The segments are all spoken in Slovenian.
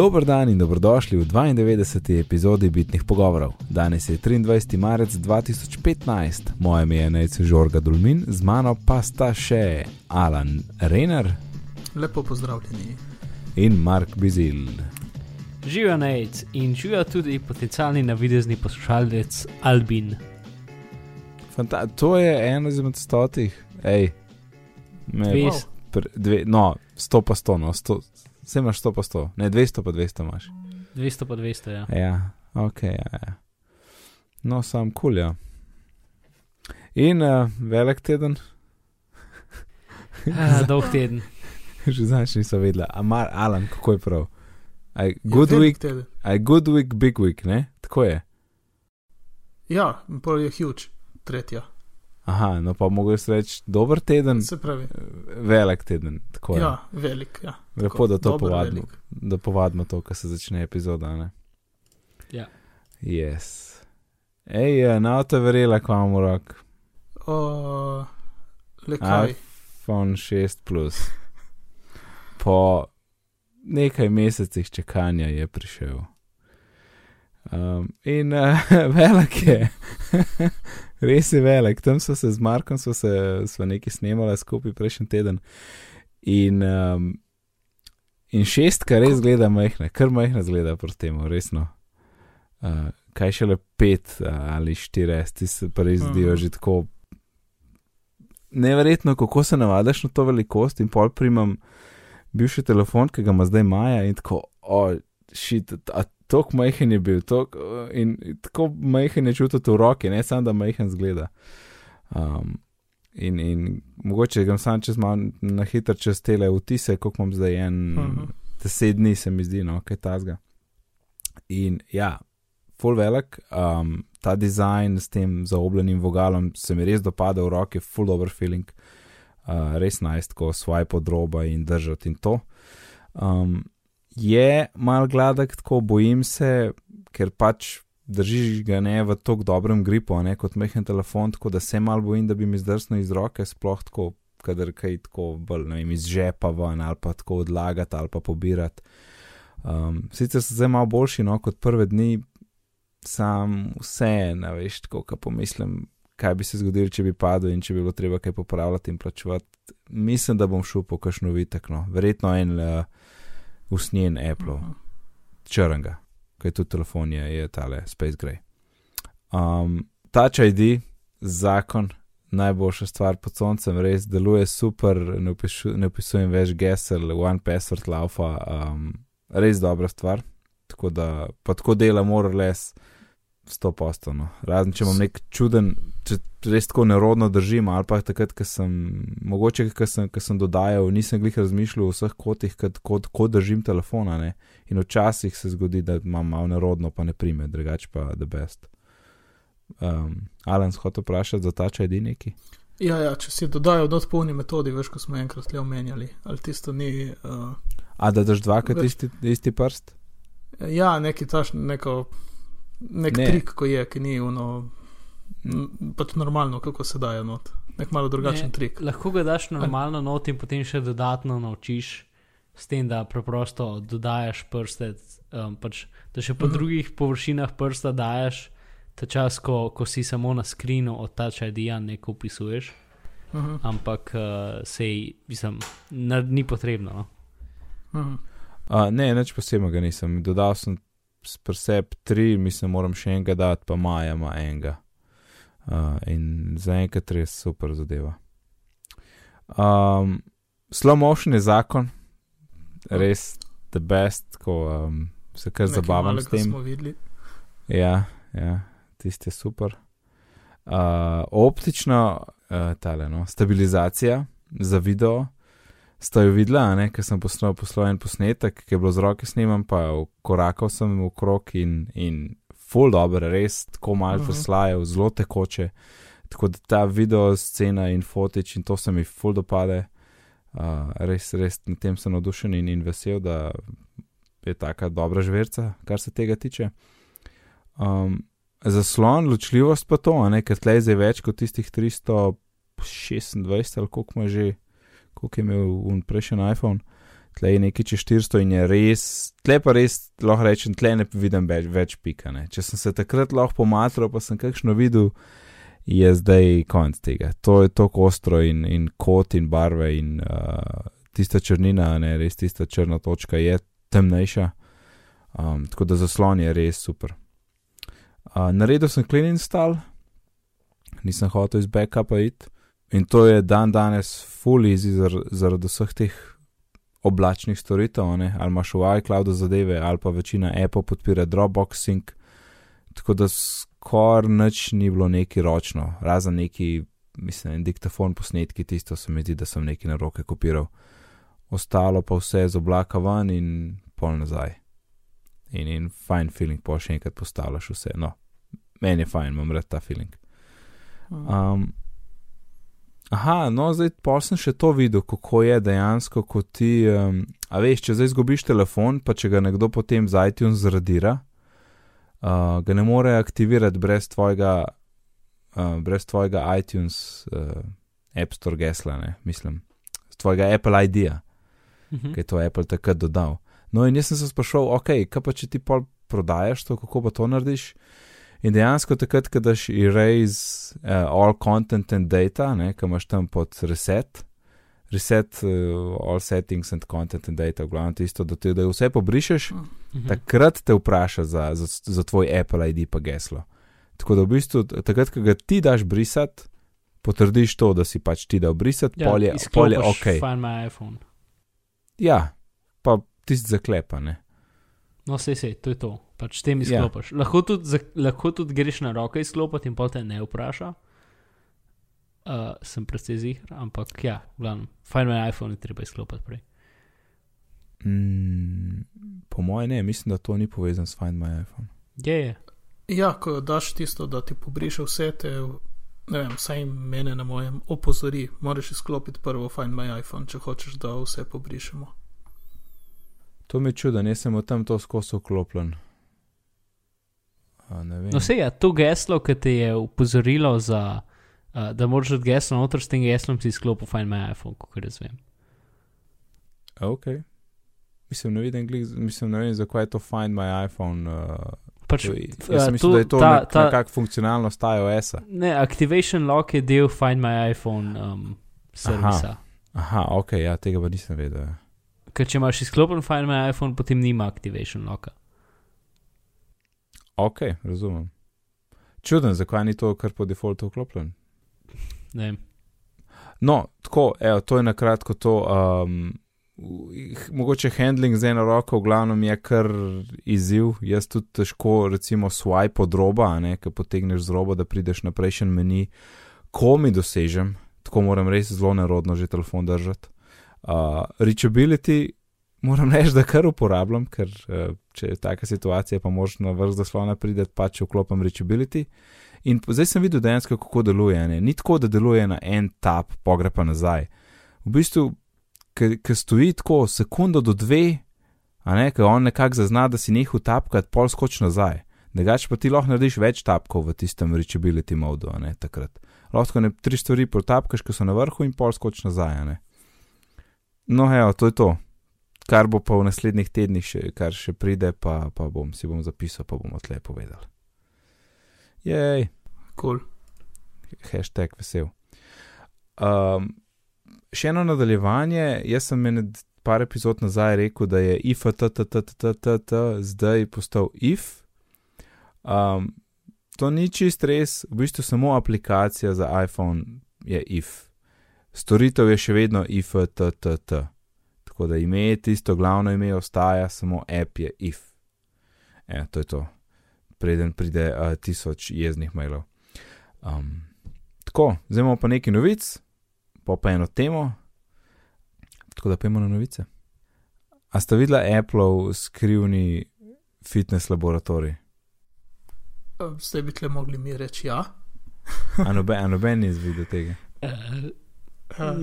Dober dan in dobrodošli v 92. epizodi Bitnih pogovorov. Danes je 23. marec 2015, moje ime je Nejce Žorga Dulmin, z mano pa sta še Alan Reiner Lepo pozdravljeni. in Mark Bizil. Živijo Nate in živijo tudi potencialni navidezni poslušalec Albin. Fanta to je eno izmed stotih, hej, me Dves- pr, dve, no, sto pa sto, no, sto, vse imaš sto pa sto, ne, dvesto pa dvesto imaš. 200 pa 200, ja. Ja, ok, ja, ja. No, sam kul, cool, ja. In uh, velik teden, Ah, Dolg teden. že znaš, nisem vedela, Amar, Alan, kako je prav. Aj, Je good week, good week, big week, ne? Tako je. Ja, pol je huge, tretja. Aha, no pa mogoče reči dober teden, Se pravi, velik teden. Tako je. ja, velik. Ja. Lepo, Tako, da to povadimo, da povadimo to, ko se začne epizoda. Ne? Ja. Yes. Ej, eh, na te verjela, ko imamo rok. O, le kaj? iPhone 6 Plus. Po nekaj mesecih čakanja je prišel. Um, in uh, velik je, res je velik. Tam so se z Markom, smo se smo nekaj snemali skupaj prejšnji teden. In, um, in šestka res gleda majhna, kar majhna zgleda proti temu, resno. Uh, kaj šele pet uh, ali štiri, ti se pa res zdijo Mhm. že tako neverjetno, kako se navadiš na to velikost. In pol primam bivši telefon, ki ga ima zdaj Maja in tako, o, šit, a tako majhen je bil, tok, in tako majhen je čutiti v roki, ne samo da majhen zgleda. Um, in, in mogoče grem sam čez malo na hitro čez tele vtise, koliko imam zdaj en, Mhm. deset dni se mi zdi, no, kaj tasga. In ja, full velik, um, ta dizajn s tem zaobljenim vogalom se mi res dopada v roki, full dober feeling, uh, res najst, ko svoj podroba in držati in to. Um, je mal gladek, tako bojim se, ker pač držiš ga ne v tako dobrem gripu, ne kot mehen telefon, tako da se mal bojim, da bi mi zdrsnil iz roke, sploh tako, kadar kaj tako bolj, ne vem, iz žepa ven ali pa tako odlagati ali pa pobirati. Um, sicer so zdaj malo boljši, no, kot prve dni, sam vse, ne veš, tako, ko pomislim, kaj bi se zgodilo, če bi padel in če bi bilo treba kaj popravljati in plačevati. Mislim, da bom šel po kakšno vitek, no, verjetno en uh, usnjen Apple, Mhm. črnga, kaj tudi telefon je, je tale Space Gray. Um, Touch ID, zakon, najboljša stvar pod soncem, res deluje super, ne, opišu, ne opisujem več gesel, one password laufa, um, res dobra stvar. Tako da, pa tako dela, mora les, sto postano. Razen če imam nek čuden, če res tako nerodno držim, ali pa takrat, ko sem, mogoče, ko sem, ko sem dodajal, nisem glih razmišljal o vseh kotih, kot ko držim telefona. Ne? In včasih se zgodi, da imam malo nerodno, pa ne prime, drugače pa the best. Um, Alan, hotel vprašati za ta čaj neki? Ja, ja, če si dodajal dot polni metodi, veš, ko smo enkrat le omenjali, ali tisto ni. Uh, A da daš dvakrat isti, isti prst? ja, neki taš, neko, nek Ne. trik, ko je, ki ni ono, pač normalno, kako se daje not. Nek malo drugačen Ne. trik. Lahko ga daš normalno not in potem še dodatno naučiš, s tem, da preprosto dodajaš prste, um, pač, da še po Mhm. drugih površinah prsta dajes, ta čas, ko, ko si samo na skrinu od Touch ID-ja nekaj opisuješ, Uh -huh. ampak uh, sej, mislim, ni potrebno. No? Uh -huh. Uh, ne, nič posebnega nisem. Dodal sem s preseb tri, mislim, moram še enega dati, pa Maja ima enega. Uh, in zaenkrat res super zadeva. Um, slow motion je zakon, res the best, ko um, se kar Nekaj zabavam s malega tem. Ja, ja tisti je super. Uh, optično, uh, tale, no, stabilizacija za video. Sta jo videla, ne, ker sem poslal, poslal en posnetek, ki je bilo z roke sniman, pa korakal sem v krog in, in full dobro, res tako malo Mhm. preslajev, zelo tekoče. Tako da ta video scena in fotič in to se mi full dopade. Uh, res, res na tem sem navdušen in, in vesel, da je taka dobra žverca, kar se tega tiče. Um, zaslon, ločljivost pa to, ne, ker tleh je več kot tistih 326 ali koliko ima že, koliko je imel prejšnji iPhone. tle je nekaj čez 400 in je res, tle pa res lahko rečem, tle ne vidim več, več pika. Ne. Če sem se takrat lahko pomatral, pa sem kakšno videl, je zdaj konc tega. To je tako ostro in, in kot in barve in uh, tista črnina, ne res tista črna točka je temnejša. Um, tako da zaslon je res super. Uh, naredil sem clean install, nisem hotel iz backupa iti. In to je dan danes full easy zar, zaradi vseh teh oblačnih storitev, ne? ali imaš v iCloudu zadeve, ali pa večina Apple podpira Dropbox Sync. Tako da skoraj nič ni bilo neki ročno, razen neki, mislim, diktafon posnetki, tisto se mi zdi, da sem neki na roke kopiral. Ostalo pa vse z oblaka ven in pol nazaj. In, in fajn feeling, pa še enkrat postavljaš vse. No, meni je fajn, imam rad ta feeling. Um, Aha, no, zdaj pa sem še to videl, kako je dejansko, ko ti, um, a veš, če zdaj izgubiš telefon, pa če ga nekdo potem z iTunes zradira, uh, ga ne more aktivirati brez tvojega, uh, brez tvojega iTunes uh, App Store gesla, ne, mislim, z tvojega Apple ID-ja, Mhm. ki je to Apple takrat dodal. No, in jaz sem se sprašval, ok, kaj pa če ti pol prodajaš to, kako pa to narediš? In dejansko takrat, ko daš erase uh, all content and data, ki imaš tam pod reset, reset uh, all settings and content and data, v glavnem tisto, da, te, da vse pobrišeš, Mhm. takrat te vpraša za, za, za tvoj Apple ID pa geslo. Tako da v bistvu takrat, ko ga ti daš brisati, potrdiš to, da si pač ti dal brisati, Ja, pol je, pol je izklopiš ok. Ja, pa tisti zaklepa, ne. No, sej, sej, to je to. Pač s tem Ja. izklopiš. Lahko, tudi, za- lahko tudi greš na roke izklopiti in pa te ne vpraša. Uh, sem precej zihr, ampak ja, glavno, Find my iPhone je treba izklopiti prej. Mm, po mojem ne, mislim, da to ni povezano s Find My iPhone. Je, je. Ja, ko daš tisto, da ti pobriše vse te, ne vem, vsaj mene na mojem opozori, moraš izklopiti prvo Find My iPhone, če hočeš, da vse pobrišemo. To mi je čudno, ne sem o tem to skozi vklopljen. No, sej je, to geslo, ki te je upozorilo, za, uh, da moraš dati geslo noter, s tem geslom si izklopil Find my iPhone, kot jaz vem. Ok. Mislim, ne vidim, glih, mislim, ne vem, zakaj je to Find My iPhone. Uh, Pač, to, jaz sem mislil, da je to ta- ta- nekakšna funkcionalnost iOS-a. Ne, Activation Lock je del Find my iPhone um, servisa. Aha, ok, ja, tega pa nisem vedel. ja. Ker če imaš izklopljen Find my iPhone, potem nima Activation Locka. Ok, razumem. Čuden, zakaj ni to kar po defaultu vklopljen. Ne vem. No, tako, evo, to je na kratko to. Um, mogoče handling z eno roko, v glavnem je kar izziv. Jaz tudi težko, recimo, swipe od roba, ki potegneš z roba, da prideš na prejšnji meni, ko mi dosežem, tako moram res zelo nerodno že telefon držati. Uh, reachability, moram reči, da kar uporabljam, ker uh, če je taka situacija, pa na vrh zaslona priti, pač vklopim reachability. In zdaj sem videl dejansko, kako deluje. Ne? Ni tako, da deluje na en tap, pogre pa nazaj. V bistvu, ki stoji tako sekundo do dve, a ne, ker on nekako zazna, da si nehal tapkati, pol skoč nazaj. Drugač pa ti lahko narediš več tapkov v tistem reachability modu, a ne takrat. Lahko ne tri stvari protapkaš, ki so na vrhu in pol skoč nazaj, a ne. No, evo, to je to. Kar bo pa v naslednjih tednih, še, kar še pride, pa, pa bom si bom zapisal, pa bomo tle povedali. Jej, Cool. hashtag vesel. Um, še eno nadaljevanje, jaz sem med par epizod nazaj rekel, da je IFTTTTT zdaj postal IF. Um, to ni čist res, v bistvu samo aplikacija za iPhone je IF. Storitev je še vedno IFTTT. Tako da ime je tisto, glavno ime ostaja, samo app je IF. Ja, to je to. Preden pride uh, tisoč jeznih mailov. Um, tako, zdaj imamo pa nekaj novic, pa pa eno temo. Tako da pojmo na novice. A ste videli Apple skrivni fitness laboratorij? Eh, Zdaj bi tle mogli mi reči ja. A noben, a noben ni izvidel tega. Uh, Uh,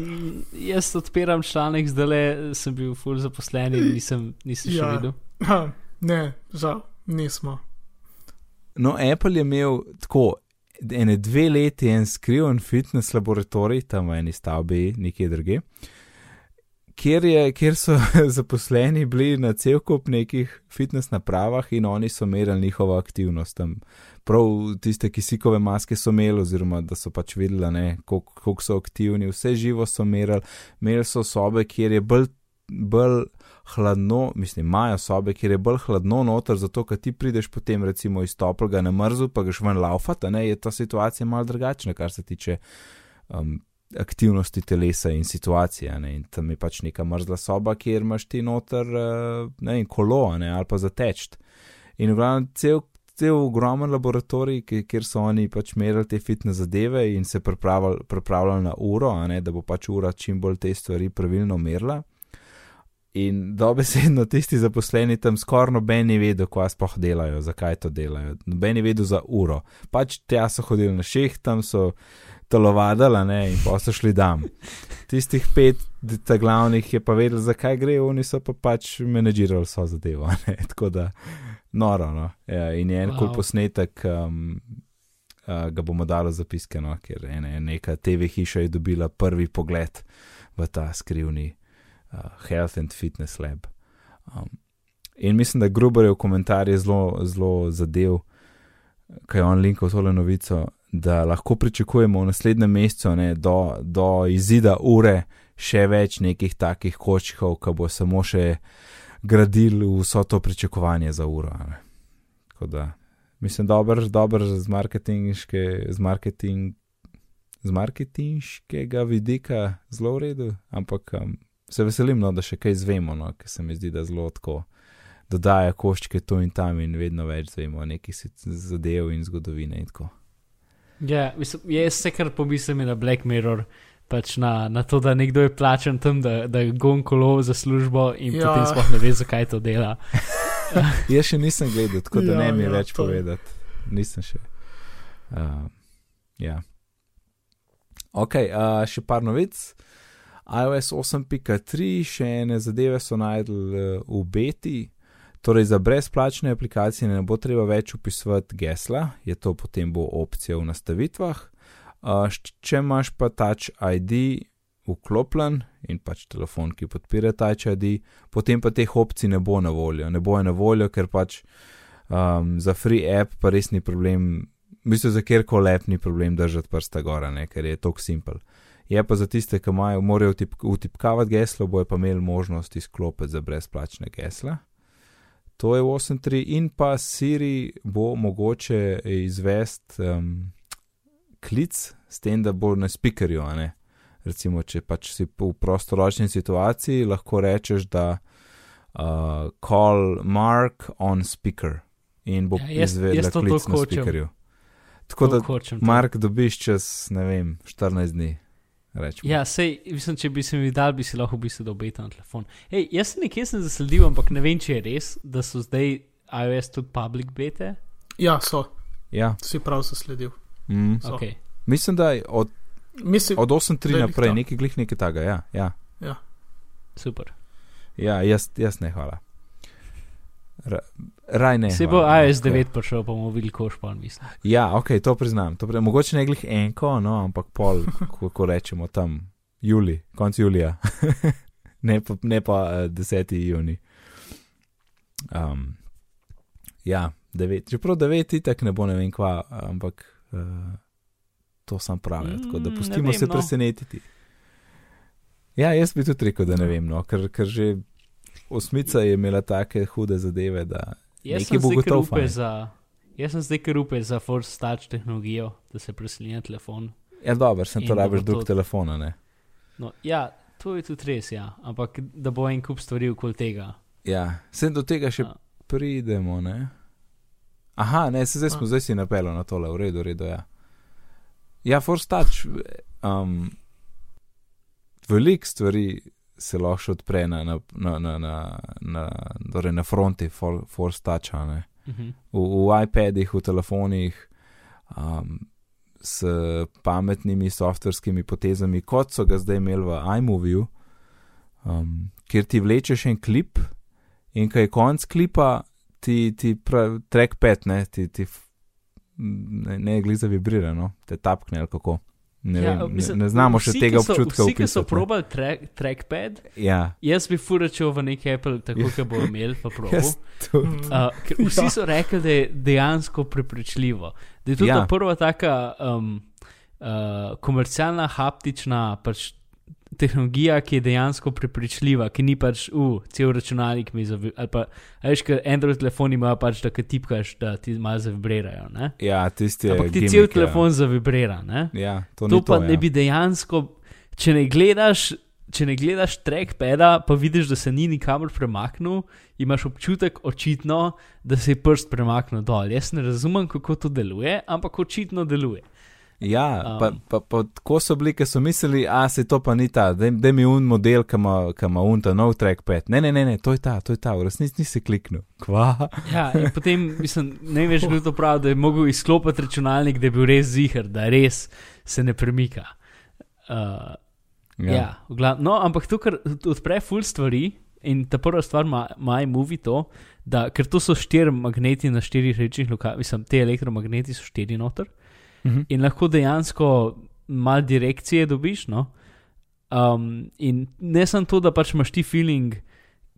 jaz odpiram članek, zdaj le sem bil full zaposlen in nisem, nisem še Ja. videl. ne, žal, nismo. No, Apple je imel tako ene dve leti en skriven fitness laboratorij, tam v eni stavbi, nekje druge, kjer, je, kjer so zaposleni bili na cel kup nekih fitness napravah in oni so merili njihovo aktivnost. Tam prav tiste kisikove maske so imeli, oziroma da so pač videli, koliko so aktivni, vse živo so merili. Imeli so sobe, kjer je bolj, bolj hladno, mislim, imajo sobe, kjer je bolj hladno noter, zato ker ti prideš potem recimo iz toplega na mrzu, pa greš ven laufati, je ta situacija malo drugačna, kar se tiče. Um, aktivnosti telesa in situacije. Ne? In tam je pač neka mrzla soba, kjer imaš ti noter uh, ne vem, kolo ne? ali pa zateč. In v glavnem cel, cel ogromen laboratorij, kjer so oni pač merili te fitne zadeve in se pripravljali, pripravljali na uro, da bo pač ura čim bolj te stvari pravilno merila. In dobesedno tisti zaposleni tam skoraj noben ni vedel, kaj sploh delajo, zakaj to delajo. Noben ni vedel za uro. Pač tja so hodili na šeh, tam so telovadili ne, in pa so šli tam. Tistih pet glavnih je pa vedel, zakaj gre, oni so pa pač menedžirali so zadevo. Ne. Tako da, noro. No. Ja, in je en wow. kul posnetek, um, uh, ga bomo dali zapiske, no, ker ene, neka TV hiša je dobila prvi pogled v ta skrivni uh, Health and Fitness Lab. Um, in mislim, da Gruber je v komentarjih zelo, zelo zadev, kaj je on linkal tole novico, da lahko pričakujemo v naslednjem mesecu ne, do, do izida ure še več nekih takih kočkov, ki bo samo še gradil vso to pričakovanje za uro. Tako da mislim, dober, dober z z marketing. Z marketinškega vidika zelo v redu, ampak um, se veselim, no, da še kaj izvemo, no, ker se mi zdi, da zelo tako dodaja koščke tu in tam in vedno več zvemo nekih zadev in zgodovine in tako. Ja, mislim, jaz se kar pomislim na Black Mirror, pač na, na to, da nekdo je plačen tam, da, da gon kolo za službo in ja. potem sploh ne ve, zakaj to dela. jaz še nisem gledal, tako da ja, ne mi ja, več to... povedati. Nisem še. Uh, ja. Ok, uh, še par novic iOS 8.3, še ene zadeve so najdel uh, v beti. Torej, za brezplačne aplikacije ne bo treba več upisovati gesla, je to potem bo opcija v nastavitvah. Uh, če imaš pa Touch ID vklopljen in pač telefon, ki podpira Touch ID, potem pa teh opcij ne bo na voljo. Ne bo je na voljo, ker pač um, za free app pa res ni problem, bistvu za kjerkoli app ni problem držati prsta gora, ne, ker je tok simpel. Je pa za tiste, ki imajo, morajo utipkavati geslo, bojo pa imeli možnost izklopiti za brezplačne gesla. To je 8.3 in pa Siri bo mogoče izvesti um, klic s tem, da bo na speakerju. Recimo, če pač si v prostoročni situaciji, lahko rečeš, da uh, call Mark on speaker in bo ja, izvedel klic na speakerju. Tako da, Mark, dobiš čez, ne vem, 14 dni. Rečemo. Ja, sej, mislim, če bi se mi dal, bi si lahko v bistvu dobil ta telefon. Ej, jaz sem nekje sem zasledil, ampak ne vem, če je res, da so zdaj iOS tudi public beta. Ja, so. Ja. Si prav zasledil. Mm. Okay. Mislim, da je od, od 8.3 naprej nekaj glih nekaj tega. Ja, ja. ja. Super. Ja, jaz, jaz ne hvala. Raj ne. Se bo iOS 9 prišel, pa bomo videli, koš pa mislim. Ja, ok, to priznam. To pri, mogoče ne glih enko, no, ampak pol, kako rečemo tam, juli, konc julija. ne, pa, ne pa uh, eh, 10. juni. Um, ja, 9. Čeprav 9 itak ne bo ne vem kva, ampak uh, to sem pravi, mm, tako da pustimo vem, se no. presenetiti. Ja, jaz bi tudi rekel, da ne vem, no, ker, ker že osmica je imela take hude zadeve, da nekaj bo gotovo. Za, jaz sem zdaj kar upe za Force Touch tehnologijo, da se preseli na telefon. Ja, dobro, sem to rabiš drug to... telefona, ne? No, ja, to je tudi res, ja, ampak da bo en kup stvari okoli tega. Ja, sem do tega še ja. pridemo, ne? Aha, ne, se zdaj smo, zdaj si napelo na tole, v redu, v redu, ja. Ja, Force Touch, um, veliko stvari se lahko še odpre na, na, na, na, na, na, torej na fronti, force touch. Uh -huh. v, v iPadih, v telefonih, um, s pametnimi softverskimi potezami, kot so ga zdaj imeli v iMovie, um, kjer ti vlečeš en klip in kaj je konc klipa, ti, ti trackpad, ne, ti, ti ne, ne glede za vibrirano, te tapkne ali kako. Ne, Ja, vem, mislim, ne, ne znamo še tega so- občutka Vsi, ki so probali track, trackpad, Ja, jaz bi furačil v neki Apple, tako kot bo imel, pa probo. Uh, ker vsi so rekli, da je dejansko prepričljivo. Da je tudi Ja. ja. prva taka um, uh, komercialna, haptična pač, tehnologija, ki je dejansko prepričljiva, ki ni pač, uh, cel računalnik mi zavi. Ali pa, veš, ker Android telefoni imajo pač, da ki tipkaš, da ti malo zavibrirajo. Ne? Ja, tisti. Ampak ti gimmick, cel ja. telefon zavibrira. Ne? Ja, to, to pa to, ne ja. bi dejansko, če ne gledaš. Če ne gledaš trackpada, pa vidiš, da se ni nikamor premaknil, imaš občutek očitno, da se je prst premaknil dol. Jaz ne razumem, kako to deluje, ampak očitno deluje. Ja, Um. pa, pa, pa tako so bili, ker so mislili, a se to pa ni ta, da mi un model, ki ima, un ta nov trackpad. Ne, ne, ne, ne, to je ta, to je ta, v resnici nisi kliknil. Kva? Ja, in potem, mislim, ne veš, kdo to pravi, da je mogel izklopiti računalnik, da je bil res zihar, da res se ne premika. Uh, ja, ja glav- no, ampak to, kar odpre full stvari. In ta prva stvar ima iMovie to, da ker to so štiri magneti na štirih rečnih lokacijah, mislim, te elektromagneti so štiri noter Mhm. in lahko dejansko malo direkcije dobiš. No? Um, in ne samo to, da pač imaš ti feeling,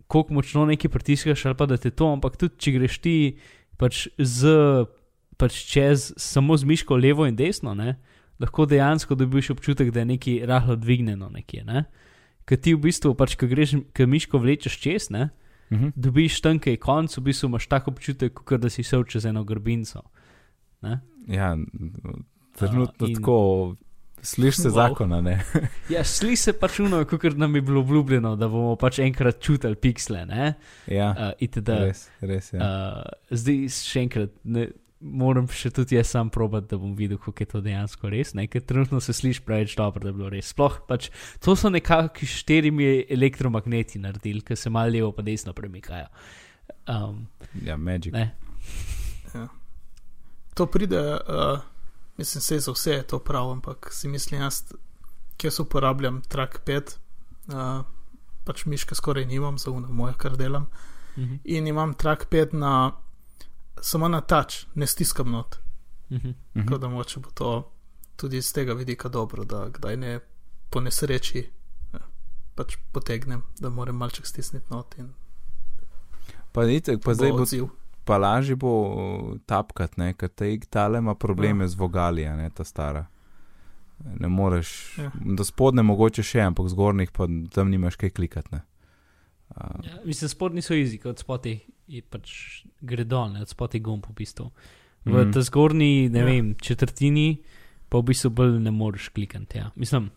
koliko močno nekaj pritiskaš, ali pa da te to, ampak tudi če greš ti pač z, pač čez samo z miško levo in desno, ne? lahko dejansko dobiš občutek, da je nekaj rahlo dvignjeno nekje. Ne? Ker ti v bistvu, pač, ko greš, ko miško vlečeš čez, ne, Mhm. dobiš tanke konc, v bistvu imaš tak občutek, kot da si šel čez eno grbinco. Ne? Ja, trenutno in- tako, slišiš se Wow. zakona, ne. Ja, sli se pač uno, kot nam je bilo obljubljeno, da bomo pač enkrat čutili piksle. Ne? Ja, Uh, itd. res, res je. Ja. Uh, zdaj še enkrat, ne, moram še tudi jaz sam probat, da bom videl, kako je to dejansko res. Ne? Ker trenutno se sliši preveč dobro, da bi bilo res. Sploh pač to so nekako štirimi elektromagneti naredili, ki se malo levo pa desno premikajo. Um, ja, Magic. ne. To pride, uh, mislim, se za vse je to prav, ampak si mislim, jaz, ki jaz uporabljam trackpad, uh, pač miške skoraj nimam, za uno moje, kar delam. Mhm, In imam trackpad na, samo na touch, ne stiskam not. mhm. Mhm. Tako da moče bo to tudi iz tega vidika dobro, da kdaj ne po nesreči eh, pač potegnem, da moram malček stisniti not in Pa, itek, pa bo zdaj bo odziv. Pa lažje bo tapkat, ne, ker ta tale ima probleme Ja. z vogali, ne ta stara. Ne moreš, Ja. do spodne mogoče še, ampak zgornjih pa tam nimaš kaj klikati. A, Ja, mislim, spodnji so jezik, od spoti je pač gre dol, ne, od spoti gumb v bistvu. V mm. ta zgornji, ne ja. vem, četrtini, pa v bistvu bolj ne moreš klikati. Ja. Mislim,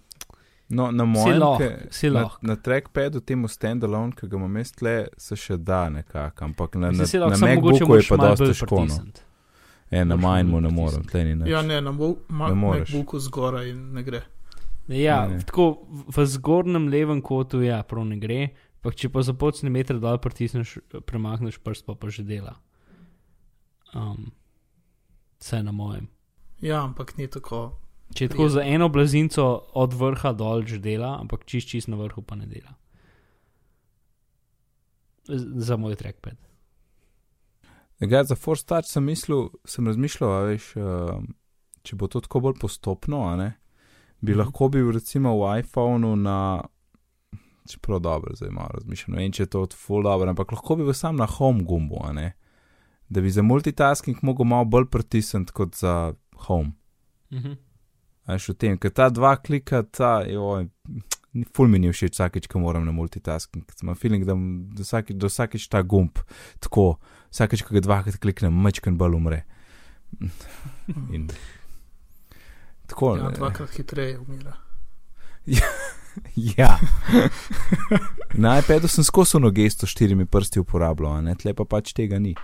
No, na mojem, lahko, ke- si na, lahko. na trackpadu, temu standalone, ki ga imam jaz tle, se še da nekako, ampak na, na, na MacBooku je pa dosta bolj težko. No. E, na manjmu malo ne morem, tle ni nič. Ja, ne, na Ne. MacBooku zgoraj ne gre. Ja, Ne, tako v zgornjem levem kotu, ja, prav ne gre. Pa če pa za pocni meter dol pritisneš, premakneš prst, pa pa že dela. Um, vse na mojem. Ja, ampak ni tako. Če je tako za eno blazinco od vrha dol že dela, ampak čist čist na vrhu pa ne dela. Z- Za moj trackpad. Ja, za Force Touch sem mislil, sem razmišljal, veš, uh, če bo to tako bolj postopno, a ne, bi Mhm. lahko bil recimo v iPhonu na, čeprav dobro, zdaj malo razmišljam, ne vem, če je to full dobro, ampak lahko bi bil sam na home gumbu, a ne, da bi za multitasking mogel malo bolj pritisniti kot za home. Mhm. A veš v tem, ker ta dva klika, ta, joj, ful mi ni všeč vsakeč, ko moram na multitasking. Imam feeling, da, da, vsakeč, da vsakeč ta gumb tako, vsakeč, ko ga dvakrat kliknem, mečken bolj umre. In, tako, Ja, ne. dvakrat hitreje umira. Ja. Na iPadu sem skozi ono gesto s štirimi prsti uporabljal, a ne tle pa pač tega ni.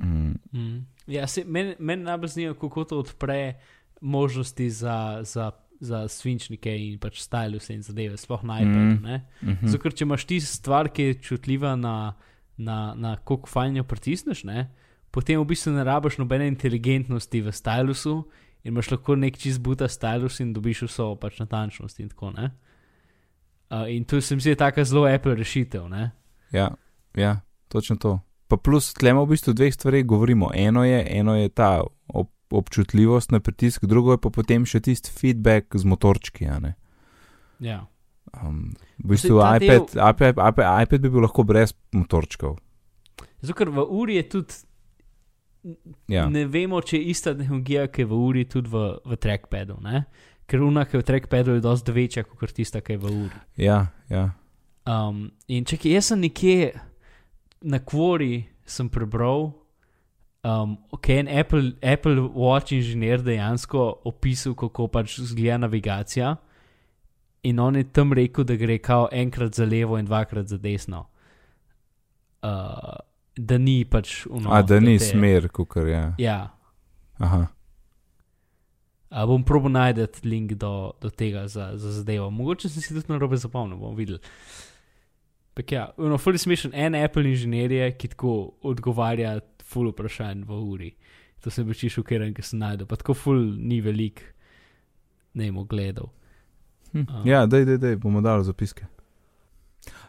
Mm. Mm. Ja, se, meni men najbolj zanima, kako to odpre možnosti za, za, za svinčnike in pač stylus in zadeve, sploh na iPadu. Mm. Mm. Mm -hmm. Zato, ker če imaš ti stvar, ki je čutljiva na, na, na koliko fajnjo pritisneš, ne, potem v bistvu ne rabiš nobene inteligentnosti v stylusu in imaš lahko nek čist buta stylus in dobiš vso pač natančnost in tako. ne. Uh, in to se mi zdi tako zelo Apple rešitev. Ne? Ja, ja, točno to. Pa plus, tle imamo v bistvu dveh stvari govorimo. Eno je, eno je ta op občutljivost na pritisk, drugo je pa potem še tisti feedback z motorčki. Ja. Um, v bistvu ta iPad, iPad, iPad, iPad bi bil lahko brez motorčkov. Zato, ker v uri je tudi, Ja. ne vemo, če je ista tehnologija, ki je v uri tudi v, v trackpadu. Ne? Ker una, ki je v trackpadu, je dosti večja kot tista, ki je v uri. Ja, ja. Um, in če jaz sem nekje na kvori, sem prebral, um, ok, en Apple, Apple Watch inženir dejansko opisal, kako pač zgleda navigacija. In on je tam rekel, da gre kao enkrat za levo in dvakrat za desno. Uh, da ni pač uno. A da ni te- smer, kot je. Ja. Aha. A bom probil najti link do, do tega za, za zadevo. Mogoče sem si tudi na robe zapomnil, bom videl. Ampak ja, no, fully smešen, en Apple inženir je, ki tako odgovarja full vprašanj v uri. To sem bil čisto šokiran, ker sem najdel, pa tako full ni velik, ne vem, gledal. Hm. A. Ja, daj, daj, daj, bomo dali zapiske.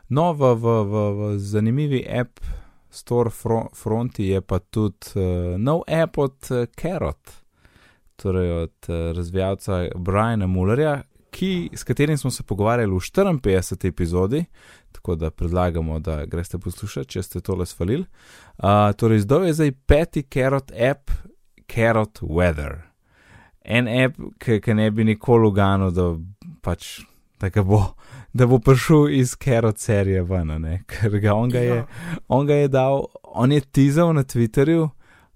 No, v, v, v, v zanimivi app Store fro, fronti je pa tudi uh, nov app od uh, Carrot, torej od uh, razvijalca Briana Mullerja, ki, s katerim smo se pogovarjali v 54. epizodi, tako da predlagamo, da greste poslušati, če ste tole svalili. Uh, torej, zdaj je zdaj peti Carrot app, Carrot Weather. En app, ki ne bi nikoli uganil, da pač ga bo, da bo prišel iz Carrot serije ven, ker ga on ga je, Ja. on ga je dal, on je tizal na Twitterju,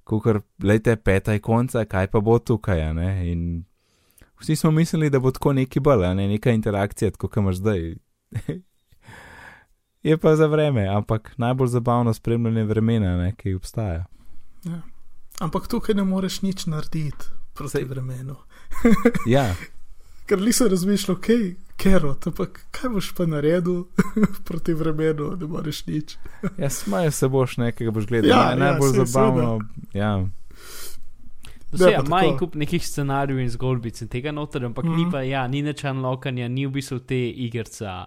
kot lejte peta konca, kaj pa bo tukaj, ne. In vsi smo mislili, da bo tako neki bolj, ne neka interakcija, tako kot imaš zdaj. Je pa za vreme, ampak najbolj zabavno spremljanje vremena, ne, ki obstaja. Ampak tukaj ne moreš nič narediti proti Sej- vremenu. Ja, Ker nisem razmišljal, ok, kerot, ampak kaj boš pa naredil proti vremenu, ne moreš nič. ja smaje se boš nekaj, boš gledal. Ja, Ja, ja, najbolj saj, zabavno. Ja. Vse, Ja, ima en kup nekih scenarijev in zgodbic in tega noter, ampak mm -hmm. ni Mhm. pa, ja, ni nič unlockanja, ni v bistvu te igrica.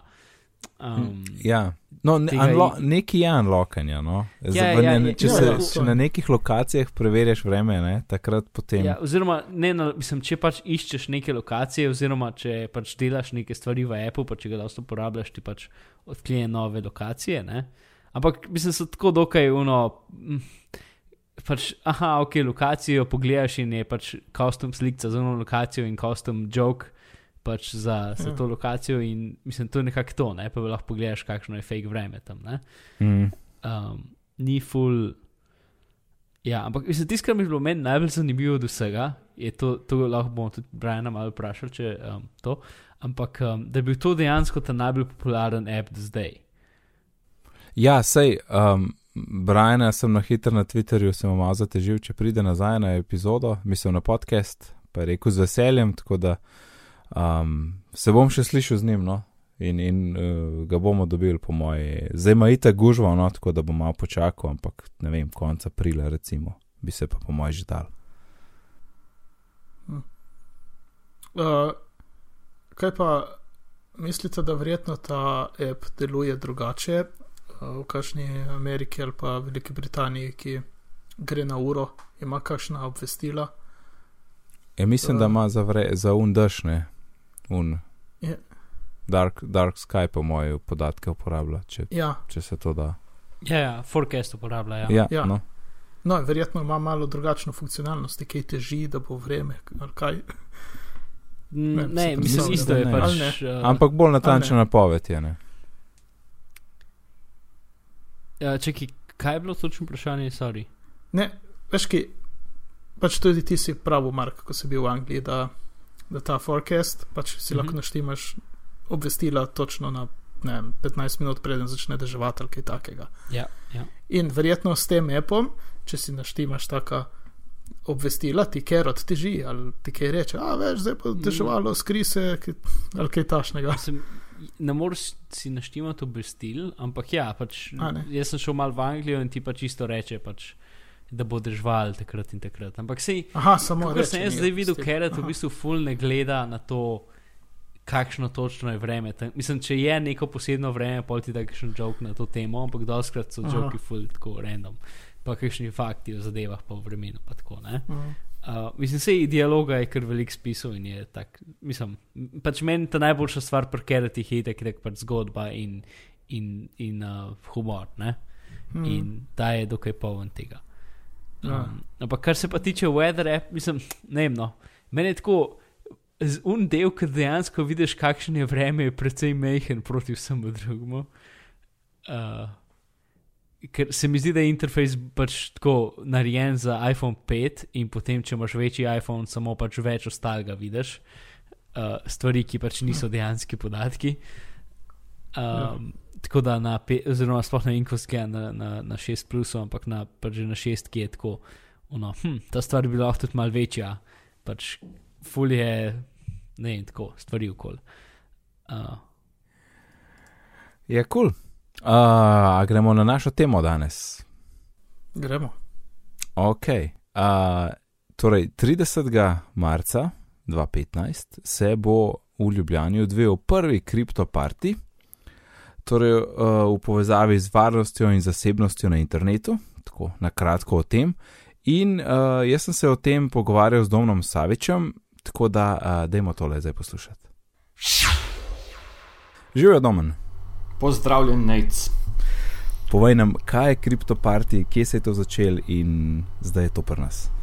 Um, Ja, no, ne, unlo, neki je unlockanje. No. Ja, Zdaj, ja, ja, če, ja, se, ja. če na nekih lokacijah preverjaš vreme, ne, takrat potem. Ja, oziroma, ne, na, mislim, če pač iščeš neke lokacije, oziroma če pač delaš neke stvari v Apple, pa če ga dosto uporabljaš, ti pač odklije nove lokacije. Ne? Ampak mislim, so tako dokaj uno. Pač, aha, ok, lokacijo pogledaš in je pač custom slika za eno lokacijo in custom joke pač za, za to lokacijo. In mislim, to je nekako to, ne? pa lahko pogledaš, kakšno je fake vreme tam. Ne? Mm. um, ni full. Ja, ampak mislim, tisto, kar mi je bilo meni najbolj zanimivo od vsega, je to, to lahko bomo tudi Briana malo vprašali, če um, to. Ampak um, da je bil to dejansko ta najbolj popularen app do zdaj. Ja, sej, um, Brian, sem na hitro na Twitterju, sem mu malo zatežil, če pride nazaj na epizodo, mislim na podcast, pa je rekel z veseljem, tako da um, se bom še slišal z njim, no. In, in uh, ga bomo dobili, po moje. Zdaj ima itak gužvo, no, tako da bom malo počakal, ampak ne vem, konec aprila, recimo, bi se pa po moje že dal. Uh, kaj pa mislite, da verjetno ta app deluje drugače uh, v kakšni Ameriki ali pa Veliki Britaniji, ki gre na uro, ima kakšna obvestila? Ja, mislim, Uh. da ima za, vre, za un daš, ne, un. Je. Dark, Dark Sky, po moje, podatke uporablja, če, Ja, če se to da. Ja, ja, forecast uporablja. Ja. Ja, Ja. no. no, verjetno ima malo drugačno funkcionalnost, ki teži, da bo vreme. ali Kaj. Ne, Ne, mislim, isto da je pač. Ne? Uh, Ampak bolj natančna napoved je. Ne? uh, čekaj, kaj je bilo točno vprašanje, sorry. Ne, veš ki, pač tudi ti si pravi, Mark, ko si bil v Angliji, da, da ta forecast, pač si Mhm. lahko naštimaš obvestila točno na vem, 15 minut, preden začne deževati ali kaj takega. Ja, ja. In verjetno s tem appom, če si naštimaš taka obvestila, ti kerot teži ali ti kaj reče, a veš, zdaj pa deževalo, skri se ali kaj tašnega. Mislim, ne moreš si naštimati obvestil, ampak ja, pač, jaz sem šel malo v Anglijo in ti pač isto reče, pač, da bo držal takrat in takrat. Ampak sej, Aha, samo Ko reče sem jaz zdaj videl, ker je to v bistvu full ne gleda na to, kakšno točno je vreme. Tam, mislim, če je neko posebno vreme, pol ti da kakšen joke na to temo, ampak doskrat so joki full tako random. Pa kakšni fakti o zadevah, pa o vremenu. Pa tako, ne? Uh, mislim, da je dialoga je kar velik spisal in je tak. Mislim, pač meni ta najboljša stvar pri keratih je tako, da pač zgodba in, in, in uh, humor. Hmm. In ta je dokaj poln tega. Um, ja. Ampak kar se pa tiče weather, mislim, ne vem. No, meni je tako. Un del, ki dejansko vidiš, kakšno je vreme, je precej mehen proti vsemu drugemu. Uh, ker se mi zdi, da je interfejs pač tako narejen za iPhone 5, in potem, če imaš večji iPhone, samo pač več ostalega vidiš, uh, stvari, ki pač niso dejanski podatki. Um, ja. Tako da na, oziroma sploh na Inkoske, na, na, na 6, plusu, ampak na, pač na 6, ki je tako, ono, hm, ta stvar bi lahko tudi mal večja, pač fulje, ne vem, tako, stvari okoli. Uh. Je kul. Cool. Uh, gremo na našo temo danes. Gremo. Ok. Uh, torej, 30. marca 2015 se bo v Ljubljani odvijal prvi kriptoparti, torej uh, v povezavi z varnostjo in zasebnostjo na internetu, tako na kratko o tem. In uh, jaz sem se o tem pogovarjal z Domnom Savičem, tako da uh, dajmo tole zdaj poslušati. Živijo domen. Pozdravljen, Nec. Povej nam, kaj je kriptoparti, kje se je to začel in zdaj je to pri nas.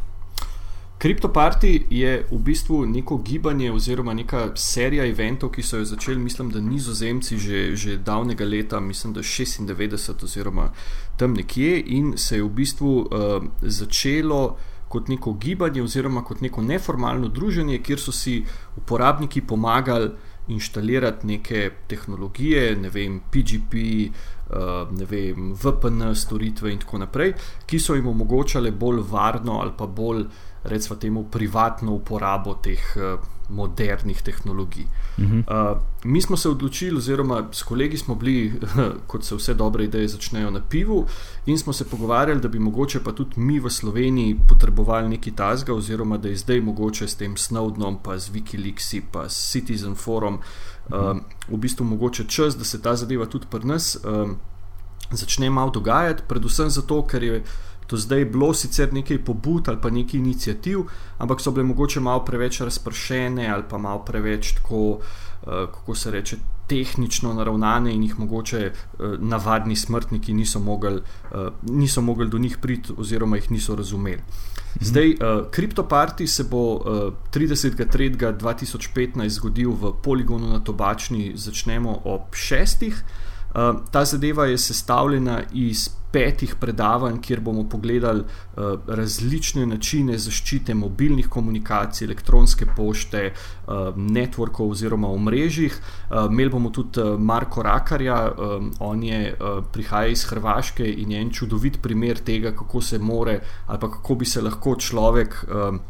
Kriptoparti je v bistvu neko gibanje oziroma neka serija eventov, ki so jo začeli, mislim, da nizozemci že, že davnega leta, mislim, da 96 oziroma tam nekje in se je v bistvu uh, začelo kot neko gibanje oziroma kot neko neformalno druženje, kjer so si uporabniki pomagali inštalirati neke tehnologije, ne vem, PGP, uh, eh, vem, VPN storitve in tako naprej, ki so jim omogočale bolj varno ali pa bolj, recimo, temu privatno uporabo teh. Uh, modernih tehnologij. Uh -huh. uh, mi smo se odločili, oziroma s kolegi smo bili, kot se vse dobre ideje začnejo na pivu, in smo se pogovarjali, da bi mogoče pa tudi mi v Sloveniji potrebovali neki tasga, oziroma da je zdaj mogoče s tem Snowdenom, pa z Wikileaksi, pa s Citizen Forum, uh -huh. uh, v bistvu mogoče čas, da se ta zadeva tudi pri nas uh, začne malo dogajati, predvsem zato, ker je do zdaj bilo sicer nekaj pobud ali pa nekaj inicijativ, ampak so bile mogoče malo preveč razpršene ali pa malo preveč tako, uh, kako se reče, tehnično naravnane in jih mogoče uh, navadni smrtniki niso mogli, uh, niso mogli do njih priti oziroma jih niso razumeli. Mhm. Zdaj, uh, kriptoparti se bo uh, 30.3.2015 zgodil v poligonu na Tobačni, začnemo ob šestih. Uh, ta zadeva je sestavljena iz petih predavanj, kjer bomo pogledali uh, različne načine zaščite mobilnih komunikacij, elektronske pošte, uh, networkov oziroma omrežjih. Uh, imeli bomo tudi uh, Marko Rakarja, um, on je uh, prihaja iz Hrvaške in je en čudovit primer tega, kako se more ali pa kako bi se lahko človek. Um,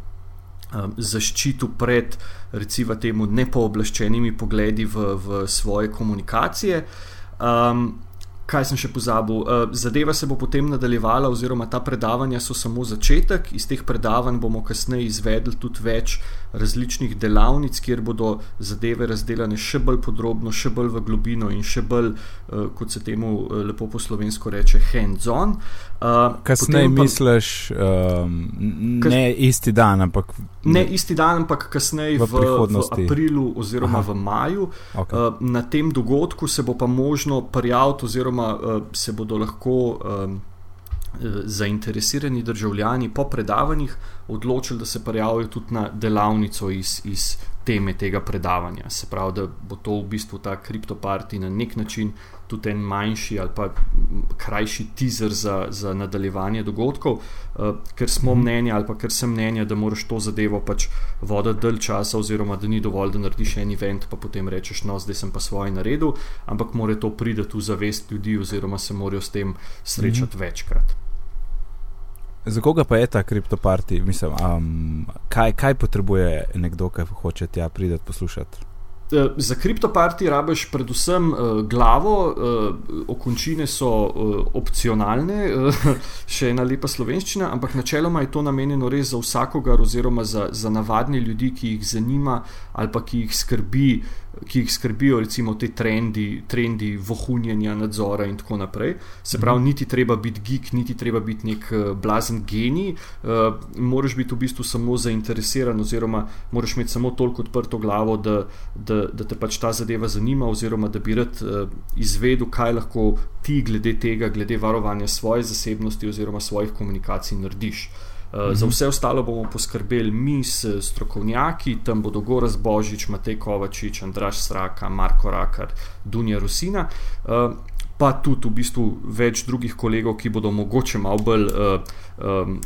Zaščitu pred, recimo, temu nepooblaščenimi pogledi v, v svoje komunikacije. Um, Kaj sem še pozabil? Uh, zadeva se bo potem nadaljevala, oziroma ta predavanja so samo začetek. Iz teh predavanj bomo kasneje izvedli tudi več različnih delavnic, kjer bodo zadeve razdeljene še bolj podrobno, še bolj v globino in še bolj, uh, kot se temu uh, lepo po slovensko reče, hands-on. Uh, kasneje pa, misliš, um, kas, ne isti dan, ampak. Ne isti dan, ampak kasneje v, v, v aprilu oziroma Aha. v maju. Okay. Uh, na tem dogodku se bo pa možno prijaviti oziroma oziroma uh, se bodo lahko um, zainteresirani državljani po predavanjih odločili, da se prijavijo tudi na delavnico iz, iz teme tega predavanja. Se pravi, da bo to v bistvu ta kriptoparti na nek način tudi en manjši ali pa krajši teaser za, za nadaljevanje dogodkov, uh, ker smo mm. mnenja ali pa ker sem mnenja, da moraš to zadevo pač voditi dalj časa, oziroma da ni dovolj, da narediš en event, pa potem rečeš, no, zdaj sem pa svoj naredil, ampak mora to priti v zavest ljudi, oziroma se morajo s tem srečati mm. večkrat. Za koga pa je ta kriptoparti? Mislim, um, kaj, kaj potrebuje nekdo, ki hoče tja priti poslušati? Eh, za kriptoparti rabiš predvsem uh, glavo, uh, okončine so uh, opcionalne, uh, še ena lepa slovenščina, ampak načeloma je to namenjeno res za vsakogar, oziroma za, za navadne ljudi, ki jih zanima ali pa ki jih skrbi ki jih skrbijo, recimo te trendi, trendi vohunjenja, nadzora in tako naprej. Se pravi, Mhm. niti treba biti geek, niti treba biti nek uh, blazen genij, uh, moraš biti v bistvu samo zainteresiran, oziroma moraš imeti samo toliko odprto glavo, da, da, da te pač ta zadeva zanima, oziroma da bi rad uh, izvedel, kaj lahko ti glede tega, glede varovanja svoje zasebnosti oziroma svojih komunikacij narediš. Uh, Mhm. Za vse ostalo bomo poskrbeli mi, s strokovnjaki, tam bodo Goraz Božič, Matej Kovačič, Andraš Sraka, Marko Rakar, Dunja Rusina. Uh, Pa tudi v bistvu več drugih kolegov, ki bodo mogoče malo bolj, uh, um,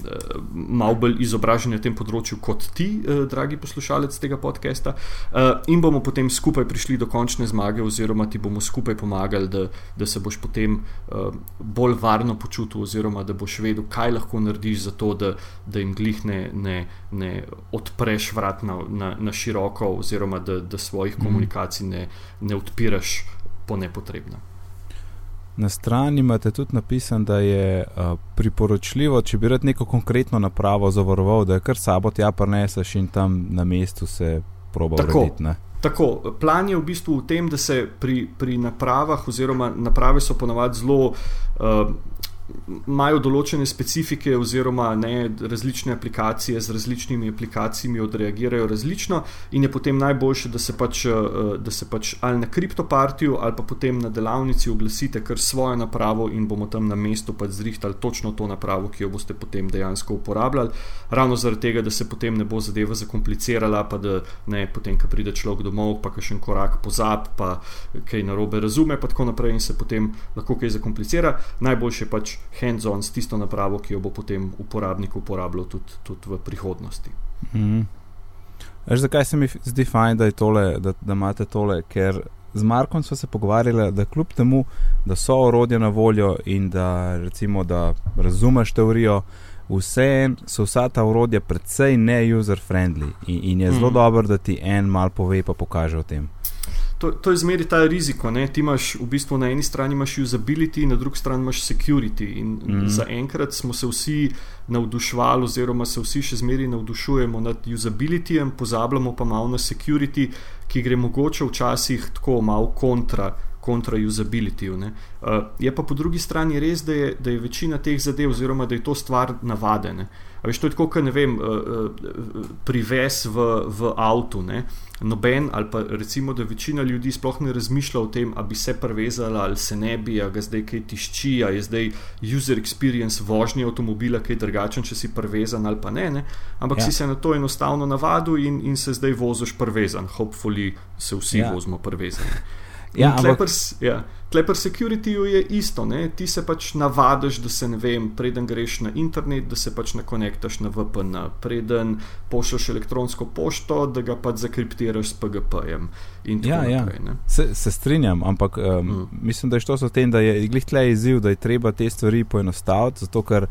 malo bolj izobraženi na tem področju kot ti, uh, dragi poslušalec tega podcasta. Uh, in bomo potem skupaj prišli do končne zmage, oziroma ti bomo skupaj pomagali, da, da se boš potem uh, bolj varno počutil, oziroma da boš vedel, kaj lahko narediš za to, da, da jim glih ne, ne, ne odpreš vrat na, na, na široko, oziroma da, da svojih komunikacij ne, ne odpiraš po nepotrebnem. Na strani imate tudi napisano, da je uh, priporočljivo, če bi rad neko konkretno napravo zavaroval, da je kar sabo tja preneseš in tam na mestu se proba urediti. ne. Tako, plan je v bistvu v tem, da se pri, pri napravah, oziroma naprave so ponavadi zelo. Uh, Imajo določene specifike, oziroma ne, različne aplikacije z različnimi aplikacijami odreagirajo različno, in je potem najboljše, da se pač, uh, da se pač ali na kriptopartiju, ali pa potem na delavnici oglasite kar svojo napravo in bomo tam na mestu pač zrihtali točno to napravo, ki jo boste potem dejansko uporabljali. Ravno zaradi tega, da se potem ne bo zadeva zakomplicirala, pa da ne potem, ko pride človek domov, pa še en korak pozab, pa kaj narobe razume, pa tako naprej, in se potem lahko kaj zakomplicira. Najboljše je pač hands-on s tisto napravo, ki jo bo potem uporabnik uporabljal tudi, tudi v prihodnosti. Mhm. Veš, zakaj se mi zdi fajn, da, tole, da, da imate tole? Ker z Markom smo se pogovarjali, da kljub temu, da so orodja na voljo in da, recimo, da razumeš teorijo, vseeno so vsa ta orodja precej ne-user-friendly in, in je zelo Mhm. dobro, da ti en mal pove pa pokaže o tem. To, to je zmeri ta riziko. Ne? Ti imaš v bistvu na eni strani imaš usability, na drugi strani imaš security. In mm. zaenkrat smo se vsi navduševali, oziroma se vsi še zmeraj navdušujemo nad usabilityjem, pozabljamo pa malo na security, ki gre mogoče včasih tako malo kontra. Kontra usability. Uh, je pa po drugi strani res, da je, da je večina teh zadev, oziroma da je to stvar navadene. A veš, to je tako, kot ne vem, uh, uh, privez v, v avtu. Ne? Noben, ali pa recimo, da večina ljudi sploh ne razmišlja o tem, ali bi se prevezala ali se ne bi, ali ga zdaj kaj tišči, ali je zdaj user experience vožnje avtomobila kaj drugačen, če si prevezan ali pa ne. ne? Ampak Ja. si se na to enostavno navadil in, in se zdaj voziš prevezan. Hopefully se vsi Ja. vozimo prevezani. Ja, ampak- Klepr ja, Klepr securityju je isto, ne? ti se pač navadiš, da se ne vem, preden greš na internet, da se pač nakonektaš na VPN, preden pošlješ elektronsko pošto, da ga pač zakriptiraš s PGP-jem. Ja, ja. naprej. ne. Se, se strinjam, ampak um, Mm. mislim, da je to v tem, da je glih tle izziv, da je treba te stvari poenostaviti, zato ker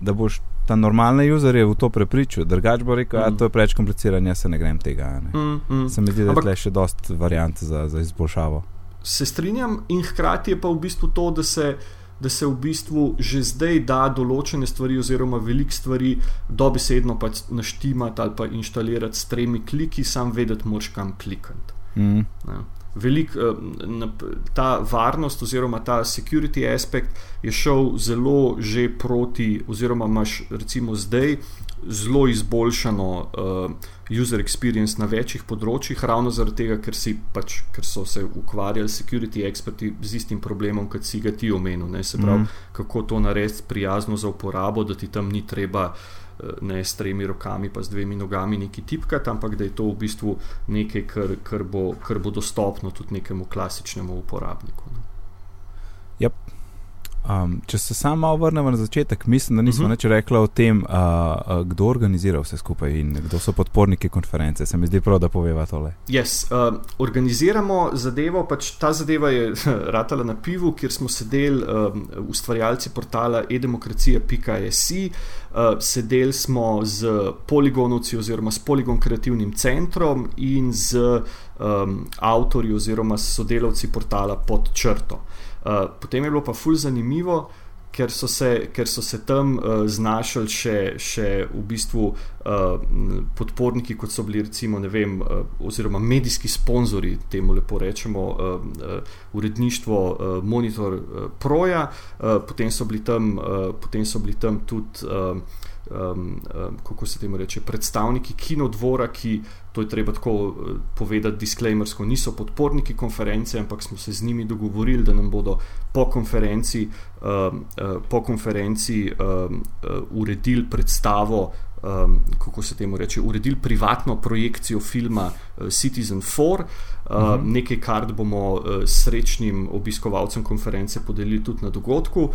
da boš ta normalne userje v to prepričal. Drugač bo rekel, da Mm. to je preveč komplicirano, jaz se ne grem tega. a Ne. Mm, mm. Se mi zdi, da Ampak- je tle še dost variant za, za izboljšavo. Se strinjam, in hkrati je pa v bistvu to, da se, da se v bistvu že zdaj da določene stvari, oziroma veliko stvari, dobesedno pač naštimati ali pa inštalirati s tremi kliki, sam vedeti, moraš kam klikati. Mm. Ne. Velik, eh, ta varnost oziroma ta security aspekt je šel zelo že proti, oziroma imaš recimo zdaj zelo izboljšano uh, user experience na večjih področjih, ravno zaradi tega, ker, si pač, ker so se ukvarjali security eksperti z istim problemom, kot si ga ti omenil. Ne? Se pravi, mm. kako to narediti prijazno za uporabo, da ti tam ni treba. eh, Ne s tremi rokami, pa z dvemi nogami neki tipkati, ampak da je to v bistvu nekaj, kar, kar, bo, kar bo dostopno tudi nekemu klasičnemu uporabniku. Ne. Um, če se samo malo vrnemo na začetek, mislim, da nismo uh Mhm. -huh. nič rekli o tem, uh, uh, kdo organizira vse skupaj in kdo so podporniki konference. Se mi zdi prav, da poveva tole. Yes, uh, organiziramo zadevo, pač ta zadeva je ratala na pivu, kjer smo sedeli um, ustvarjalci portala edemokracija.js, uh, sedeli smo z poligonovci oziroma s poligon kreativnim centrom in z um, avtorji oziroma sodelavci portala pod črto. Uh, potem je bilo pa fulj zanimivo, ker so se, ker so se tam uh, znašli še, še v bistvu uh, podporniki, kot so bili recimo, vem, uh, oziroma medijski sponzorji, temu lepo rečemo, uh, uh, uredništvo uh, Monitor uh, Proja, uh, potem, so tam, uh, potem so bili tam tudi. Uh, um, um, kako se temu reče, predstavniki kinodvora, ki to je treba tako uh, povedati, disclaimersko, niso podporniki konference, ampak smo se z njimi dogovorili, da nam bodo po konferenci, um, uh, po konferenci um, uh, uredili predstavo um, kako se temu reče, uredili privatno projekcijo filma Citizen 4, uh, uh -huh. nekaj kart bomo uh, srečnim obiskovalcem konference podelili tudi na dogodku. Uh,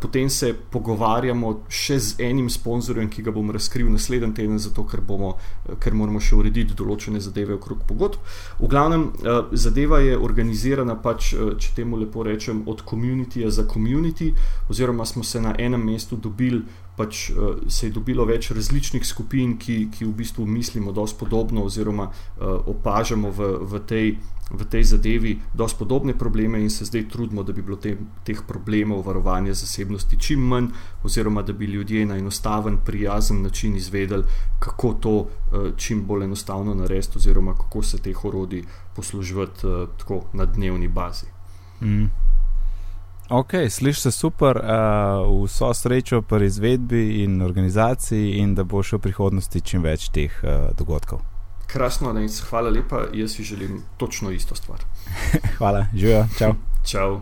potem se pogovarjamo še z enim sponzorjem, ki ga bom razkril naslednji teden, zato ker, bomo, uh, ker moramo še urediti določene zadeve okrog pogodb. V glavnem, uh, zadeva je organizirana, pač, uh, če temu lepo rečem, od komunitija za komunity, oziroma smo se na enem mestu dobili pač uh, se je dobilo več različnih skupin, ki, ki v bistvu mislimo dosti podobno, oziroma uh, opažamo v, v, tej, v tej zadevi dosti podobne probleme, in se zdaj trudimo, da bi bilo te, teh problemov varovanja zasebnosti čim manj, oziroma da bi ljudje na enostaven, prijazen način izvedeli, kako to uh, čim bolj enostavno narediti, oziroma kako se teh orodij poslužiti uh, tako na dnevni bazi. Mm. Ok, slišiš se super, uh, vso srečo pri izvedbi in organizaciji, in da bo še v prihodnosti čim več teh uh, dogodkov. Krasno, da jim hvala lepa, jaz si želim točno isto stvar. hvala, živijo, čau. čau.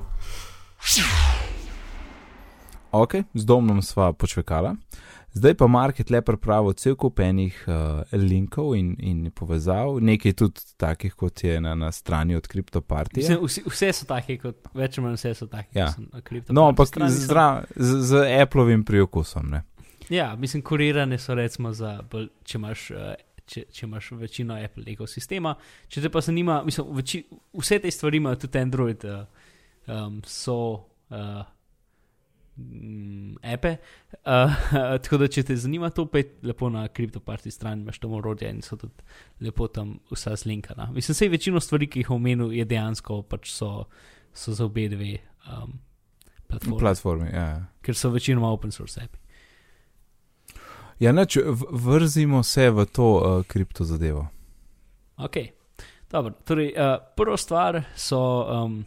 Ok, z domom sva počvekala. Zdaj pa market le pripravil cel kup enih uh, linkov in, in povezav, nekaj tudi takih, kot je na, na strani od CryptoPartija. Vse, vse so taki, kot več ali manj vse so taki. Ja. No, ampak z, z, z Appleovim priokusom. Ne? Ja, mislim, kurirane so recimo za, če imaš. Uh, Če, če imaš večino Apple ekosistema, če te pa zanima, mislim, veči, vse te stvari imajo tudi Android, uh, um, so uh, epe. Uh, tako da, če te zanima to, pej lepo na kriptoparti stran, imaš tam orodje in so tudi lepo tam vsa zlinkana. Mislim, da večino stvari, ki jih omenil, je dejansko pač so, so za obe dve um, platformi. platformi ja. Ker so večinoma open source api. Ja, neč, vrzimo se v to uh, kripto zadevo. Ok. Dobro, torej, uh, prva stvar so, um,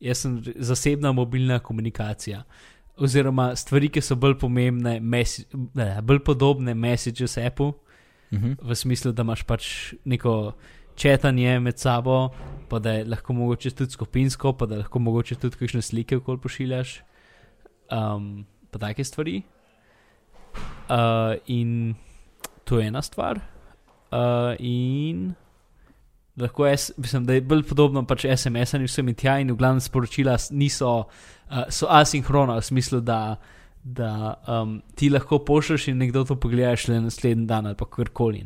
jaz sem zasebna mobilna komunikacija. Oziroma stvari, ki so bolj pomembne, ne, bolj podobne messages Apple, uh mhm. -huh. v smislu, da imaš pač neko četanje med sabo, pa da je lahko mogoče tudi skupinsko, pa da lahko mogoče tudi kakšne slike, ko pošiljaš, um, pa take stvari. Uh, in to je ena stvar. Uh, in lahko jaz, mislim, da je bolj podobno pač SMS-ani vsem in tja, in v glavnem sporočila niso, uh, so asinhrona v smislu, da, da um, ti lahko pošlješ in nekdo to pogledaš le naslednji dan ali pa karkoli.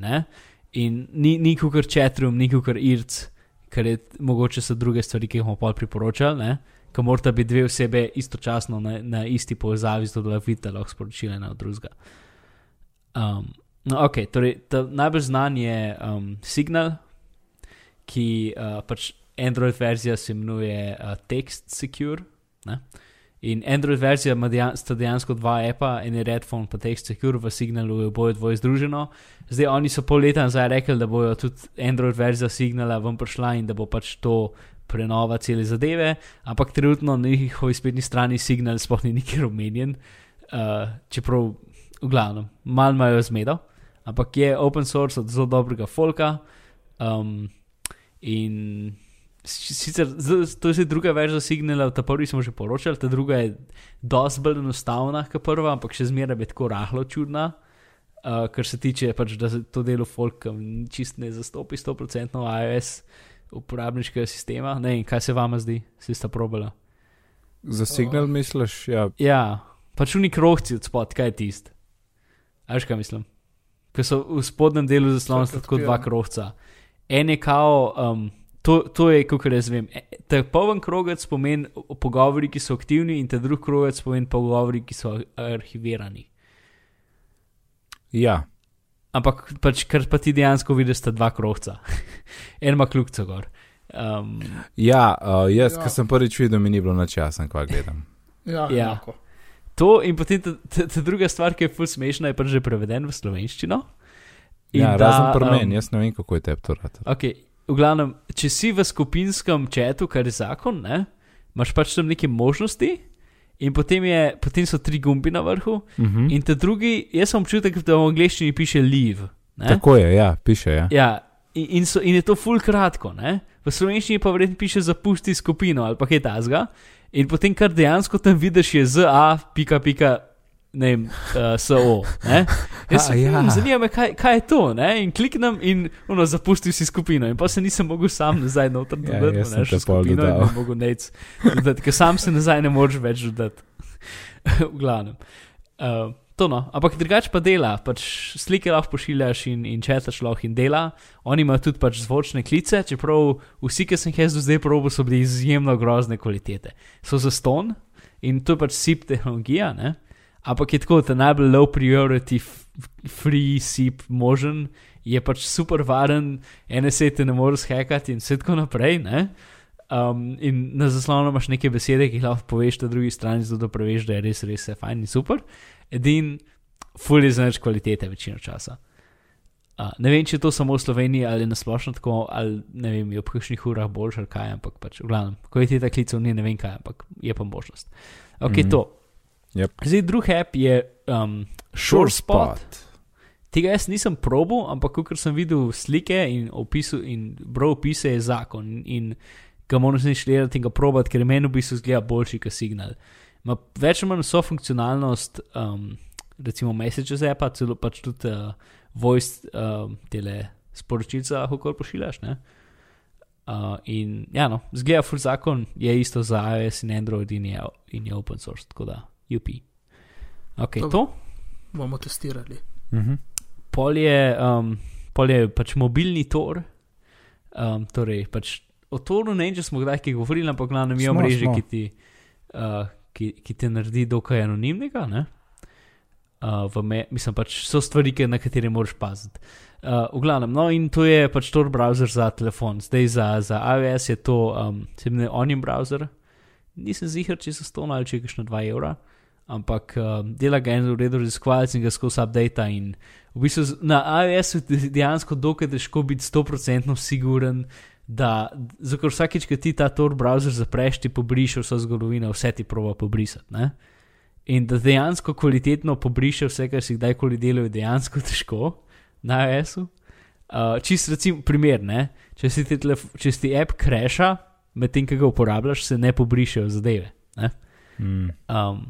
In ni, ni kukar četrum, ni kukar irc, ker je mogoče so druge stvari, ki jih bomo pol priporočali, ker morata biti dve osebe istočasno na, na isti povezavi, zato da vidite lahko sporočila ena od drugega. Um, no, ok, torej najbolj znan je um, signal, ki uh, pač Android verzija se imenuje uh, Text Secure. Ne? In Android verzija ima dejan, dejansko dva apa, en je Redphone, pa Text Secure, v signalu je oboje dvoje združeno. Zdaj oni so pol leta nazaj rekli, da bojo tudi Android verzija signala ven prišla in da bo pač to prenova cele zadeve, ampak trenutno na njihovi spletni strani signal sploh ni nikjer omenjen, uh, čeprav v glavnem, malo imajo zmedo, ampak je open source od zelo dobrega folka. Um, In sicer to je druga verzija signala, ta prvi smo že poročali, ta druga je dosti bolj enostavna kot prva, ampak še zmeraj je tako rahlo čudna. Uh, kar se tiče, pač, da se to delo folk čist ne zastopi 100% iOS uporabniškega sistema. Ne, kaj se vama zdi, si sta probala? Za signal uh, misliš? Ja, ja pač unik rohci od spod, kaj je tist. Ajš kaj mislim? Ker so v spodnjem delu zaslonili tako dva krohca en je kao, um, to, to je, kako jaz vem. E, ta poven krogec pomeni pogovori, ki so aktivni, in ta drugi krogec pomeni pogovori, ki so arhivirani. Ja. Ampak, pač, kar pa ti dejansko vidiš, sta dva krogca, en ima kljubco gor. Um, ja, uh, jaz, ja. ki sem prvič videl, mi ni bilo na čas, kaj gledam. ja, ja. To in potem ta, ta, ta druga stvar, ki je ful smešna, je pač že preveden v slovenščino. In Ja, da, razen pri meni, um, jaz ne vem, kako je tebi to rad. Okay, v glavnem, če si v skupinskem četu, kar je zakon, ne, imaš pač tam neke možnosti, in potem, je, potem so tri gumbi na vrhu, Mhm. in ta drugi, jaz sem občutek, da v angleščini piše leave. Ne? Tako je, ja, piše. Ja. Ja, in, in, so, in je to ful kratko, ne? v slovenščini pa verjetno piše zapusti skupino ali pa kaj tasga. In potem, kar dejansko tam vidiš, je z A, pika, pika, ne vem, uh, SO. Ne? Jaz, A, ja. hm, zanima me, kaj, kaj je to. Ne? In kliknem in ono, zapustil si skupino. In pa se nisem mogel sam nazaj noter Ja, dodati, sem ne še skupino, ne mogel nec dodati, ker sam se nazaj ne moreš več dodati. v glavnem. Uh, to no, ampak drugače pa dela, pač slike lahko pošiljaš in, in četaš lahko in dela. Oni imajo tudi pač zvočne klice, čeprav vsi, ki sem jih jaz do zdaj probil, so bili izjemno grozne kvalitete. So za ston in to je pač SIP tehnologija, ne? ampak je tako, da najbolj low priority free SIP možen, je pač super varen, NSA te ne moreš hekati in vse tako naprej. Ne? Um, in na zaslonu imaš neke besede, ki jih lahko poveš na drugi strani, zato da preveš, da je res, res vse fajn in super. Edin, fully znaš kvalitete večino časa. Uh, ne vem, če je to samo v Sloveniji ali na splošno tako, ali ne vem, je v kakšnih urah boljše ali kaj, ampak pač v glavnem, kvaliteta klicev ni ne vem kaj, ampak je pa možnost. Ok, mm. -hmm. to. Yep. Zdaj, drugi app je um, SureSpot. Tega jaz nisem probil, ampak ko sem videl slike in, opisu, in bral opise, je zakon in ga moram inštalirati in ga probati, ker meni v bistvu zgleda boljši kot signal. Ma več ali manj so funkcionalnost, um, recimo Messages appa, celo pač tudi uh, voice um, tele sporočilca lahko pošiljaš. Ne? Uh, in ja, no, zgleda full zakon, je isto za iOS in Android in je, in je open source, tako da UP. Ok, Dobro. to. Bomo testirali. Mhm. Pol je, um, pol je pač mobilni tor. Um, torej, pač o toru ne vem, če smo kdaj kaj govorili, ampak glavno je omrežje, ki ti, uh, ki, ki te naredi dokaj anonimnega. Ne? Uh, me, mislim, pač so stvari, na katere moraš paziti. Uh, v glavnem, no, in to je pač Tor browser za telefon. Zdaj za, za iOS je to, um, se imenuje Onion browser. Nisem ziger, če so stona ali če je kakšno 2 evra, ampak um, dela ga en v redu raziskovalec in ga skozi update. In v bistvu na iOS-u dejansko dokaj težko biti 100% siguren. Da, zato vsakeč, ko ti ta Tor browser zapreš, ti pobriše vso zgodovino, vse ti proba pobrisati. Ne? In da dejansko kvalitetno pobriše vse, kar si kdajkoli delal, je dejansko težko na iOS-u. Uh, čist recimo primer, ne? če si ti, telef- če si ti app kreša, medtem ko ga uporabljaš, se ne pobrišejo zadeve. Ne? Mm. Um,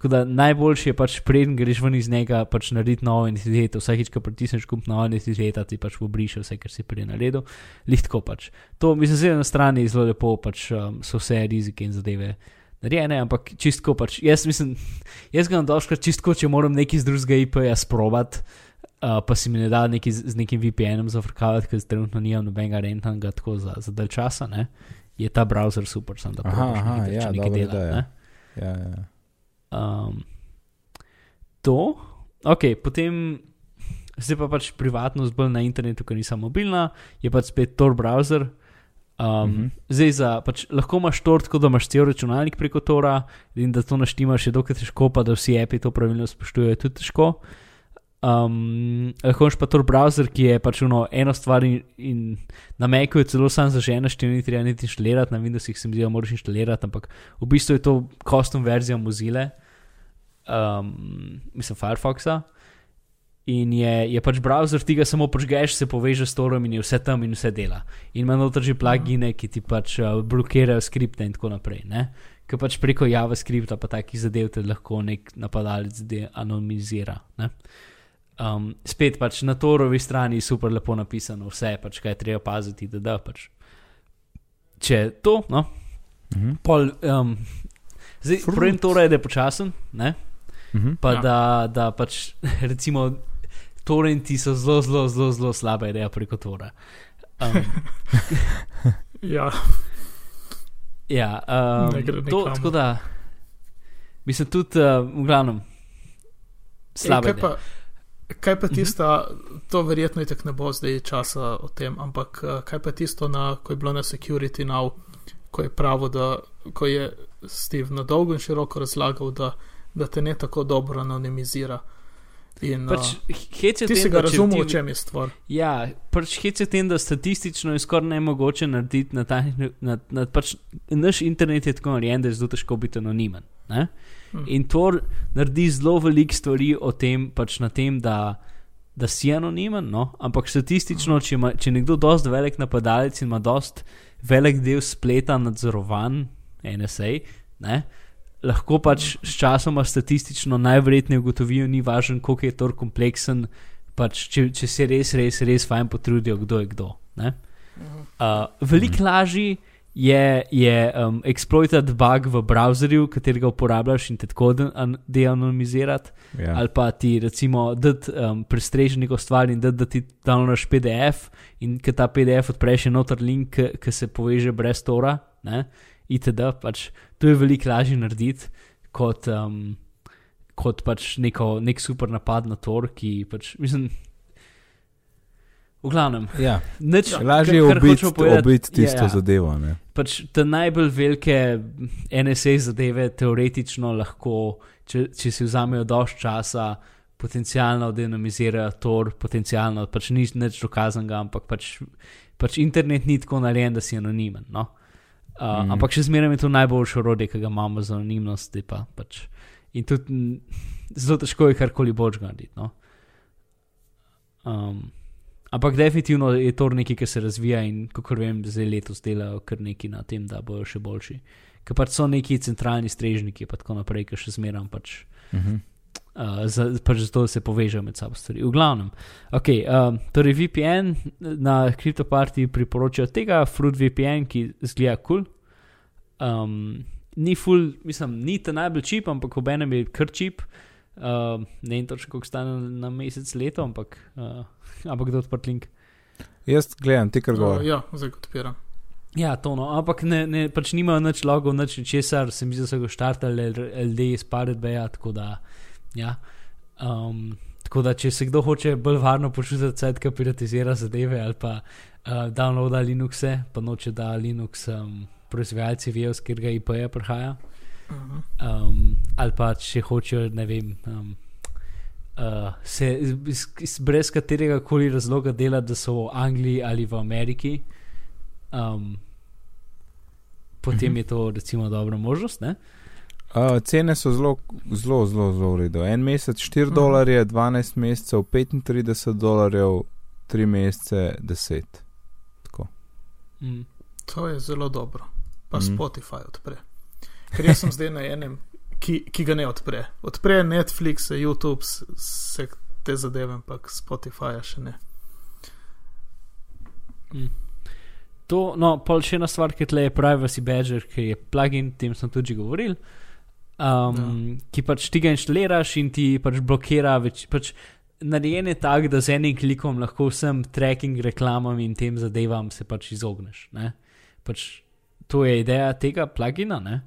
tako da najboljši je pač, preden greš ven iz njega, pač narediti novo identiteto. Vsakič, ko pritisneš kup novo identiteto, ti pač pobriše vse, kar si prej naredil. Lihtko pač. To mislim, da je na strani zelo lepo, pač um, so vse rizike in zadeve. Narejene, ampak čistko pač, jaz mislim, jaz ga doškrat čistko, če moram neki z drugega IP-ja sprobati, uh, pa si mi ne da neki z, nekim VPN-om zafrkavati, ker trenutno nimam nobenega rentanga tako za, za dalj časa, ne? je ta browser super, sem da aha, nekaj, ja, nekaj dela. Ne? Ja, ja. Um, to, ok, potem, zdaj pa pač privatnost bolj na internetu, ker nisem mobilna, je pač spet Tor browser. Um, uh. -huh. Zdaj, za, pač, lahko imaš Tor tako, da imaš cel računalnik preko Tora in da to naštimaš, je dokaj težko, pa da vsi api to pravilno spoštujejo, je tudi težko. Um, lahko imaš pa Tor browser, ki je pač uno, eno stvar in, in na Macu je celo sam zažen, še ni treba niti inštalirati, na Windowsih se mi zdi, da moraš inštalirati, ampak v bistvu je to custom verzija Mozile um, mislim, Firefoxa. In je, je pač browser, ti ga samo požgeš, se poveže s torom in je vse tam in vse dela. In ima noter že plugine, ki ti pač uh, blokirajo skripte in tako naprej. Ne? Ker pač preko JavaScripta pa takih zadev te lahko nek napadalec anonimizira. Ne? Um, spet pač na torovi strani je super lepo napisano, vse pač kaj treba paziti, da da pač. Če to, no, Mhm. pol. Um, zdaj, problem Tora je, da je počasen, ne? Mhm. pa Ja. da, da pač recimo torrenti so zelo, zelo, zelo, zelo slaba ideja preko Tora. Um, Ja, ja, um, to, tako da, mislim tudi, uh, v glavnem, slaba Ej, kaj, ideja. pa, kaj pa tista, to verjetno itek ne bo zdaj časa o tem, ampak eh, kaj pa tisto, na, ko je bilo na Security Now, ko je pravo, da ko je Steve na dolgo in široko razlagal, da da te ne tako dobro anonimizira. In, Pač, uh, hec je ti v si tem, ga razumel, ti- o čem je stvar. Ja, pač hec je v tem, da statistično je skoraj nemogoče narediti na ta na, na, pač Naš internet je tako narejen, da je zelo težko biti anonimen. Ne? Hm. In to naredi zelo veliko stvari o tem, pač na tem, da, da si anonimen, no? ampak statistično, če, ima, če nekdo dost velik napadalec in ima dost velik del spleta nadzorovan, NSA, ne? Lahko pač s časoma statistično najverjetneje ugotovijo, ni važno, koliko je to kompleksen, pač če, če se res, res, res fajn potrudijo, kdo je kdo. Ne? Uh, Veliko lažje je, je um, exploitat bug v browserju, katerega uporabljaš in te tako de- an- deanonimizirati, Ja. ali pa ti recimo dati um, prestreži neko stvar in dati, da ti downloadaš PDF in ki ta PDF odpreš, je noter link, ki- ki se poveže brez tora, ne, itd. Pač, to je veliko lažje narediti kot. Um, Kot pač neko, nek super napad na Tor, ki pač, mislim, v glavnem, Ja. nič, Lažje je povedati- ubit tisto ja, ja. zadevo. Ne? pač te najbolj velike NSA zadeve teoretično lahko, če, če si vzamejo dovolj časa, potencialno denomizirajo Tor, potencialno pač ni nič dokazanega, ampak pač, pač internet ni tako narejen, da si anonimen. No? Uh, mm. Mhm. Ampak še zmeraj je to najboljše orodje, ki ga imamo za anonimnost. Pa, pač. In tudi m, zelo težko je karkoli boč narediti. No? Um, ampak definitivno je to nekaj, ki se razvija in, kot vem, zdaj letos delajo kar nekaj na tem, da bojo še boljši. Ker pač so neki centralni strežniki, pa tako naprej, ki še zmeraj pač. Mhm. Uh, za, pač zato se povežejo med sabo stvari. V glavnem, okay, um, torej VPN na kriptopartiji priporočajo tega, Fruit VPN, ki zgleda kul. Cool. Um, ni full, mislim, ni ta najbolj čip, ampak ob enem je kar čip. Uh, ne vem točno, koliko stane na mesec leto, ampak, uh, ampak kdo odprt link. Jaz gledam, ti kar Uh, govoriš. ja, zdaj ko odpiram. Ja, to no, ampak ne, ne, pač nimajo nič logov, nič česar, se mi zdi, da so ga štartali LD iz Pirate Bay, tako da, ja. Um, tako da, če se kdo hoče bolj varno počutiti, saj ka piratizira zadeve ali pa uh, downloada Linuxe, pa noče da Linux um, proizvajalci vejo, z katerega IP-ja prihaja. Mhm. Um, ali pa če hočejo, ne vem. Um, Uh, se iz, iz, brez katerega koli razloga dela, da so v Angliji ali v Ameriki, um, potem Mhm. je to recimo dobra možnost. Ne? Uh, cene so zelo, zelo, zelo, zelo v redu. En mesec 4 Mhm. dolarje, 12 mesecev 35 dolarjev, 3 mesece 10. Tako. Mm. To je zelo dobro. Pa mm. Spotify odpre. Ker jaz sem zdaj na enem, ki, ki ga ne odpre. Odpre Netflix, YouTube, s- vse te zadeve, ampak Spotify še ne. To, no, pol še ena stvar, ki tle je Privacy Badger, ki je plugin, tem sem tudi že govoril, um, ja. ki pač ti ga inštaliraš in ti pač blokira več. Pač Narejen je tak, da z enim klikom lahko vsem tracking reklamam in tem zadevam se pač izogneš. ne. Pač, to je ideja tega plugina. Ne?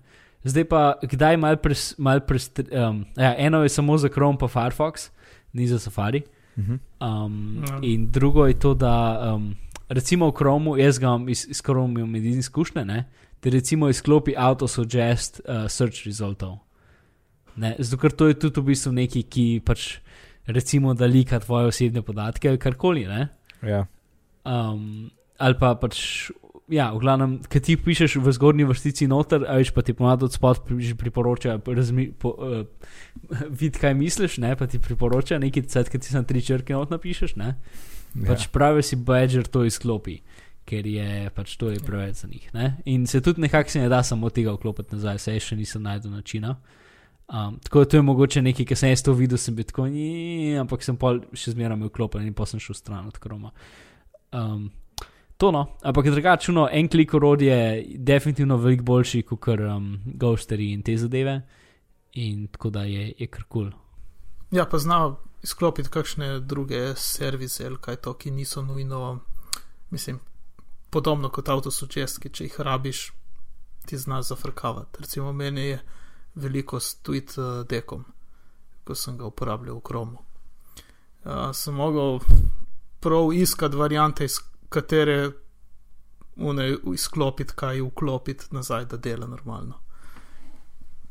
Zdaj pa, kdaj mal pres, mal pres, um, ja, eno je samo za Chrome pa Firefox, ni za Safari. Mhm. Um, Ja. in drugo je to, da um, recimo v Chromu, jaz ga imam iz, iz Chrome imam edine izkušnje, ne, da recimo izklopi auto-suggest uh, search resultov. Ne, zato ker to je tudi v bistvu nekaj, ki pač recimo da lika tvoje osebne podatke ali karkoli. Ne. Ja. Um, ali pa pač, ja, v glavnem, ki ti pišeš v zgornji vrstici noter, a veš pa ti pomeni od spod pri- priporoča, razmi, po, uh, vid, kaj misliš, ne, pa ti priporoča nekaj, cvet, ki ti sam tri črke not napišeš, ne. Ja. Pač pravi si Badger to izklopi, ker je pač to je preveč za njih. Ne? In se tudi nekako se ne da samo tega vklopiti nazaj, saj še nisem najdel načina. Um, tako da to je mogoče nekaj, ki sem jaz to videl, sem bil tako, "Nji", ampak sem pa še zmeraj imel vklopen in pa sem šel stran od kroma. Um, to no, ampak drugačno, en klik orodje je definitivno veliko boljši kot kar um, Ghosteri in te zadeve. In tako da je, je kar kul. Cool. Ja, pa zna izklopiti kakšne druge servise ali kaj to, ki niso nujno, mislim, podobno kot avtosučest, ki če jih rabiš, ti zna zafrkavati. Recimo meni je veliko s tweet uh, dekom, ko sem ga uporabljal v Chromu. Uh, sem mogel prav iskati variante, iz katere une izklopiti, kaj vklopiti nazaj, da dela normalno.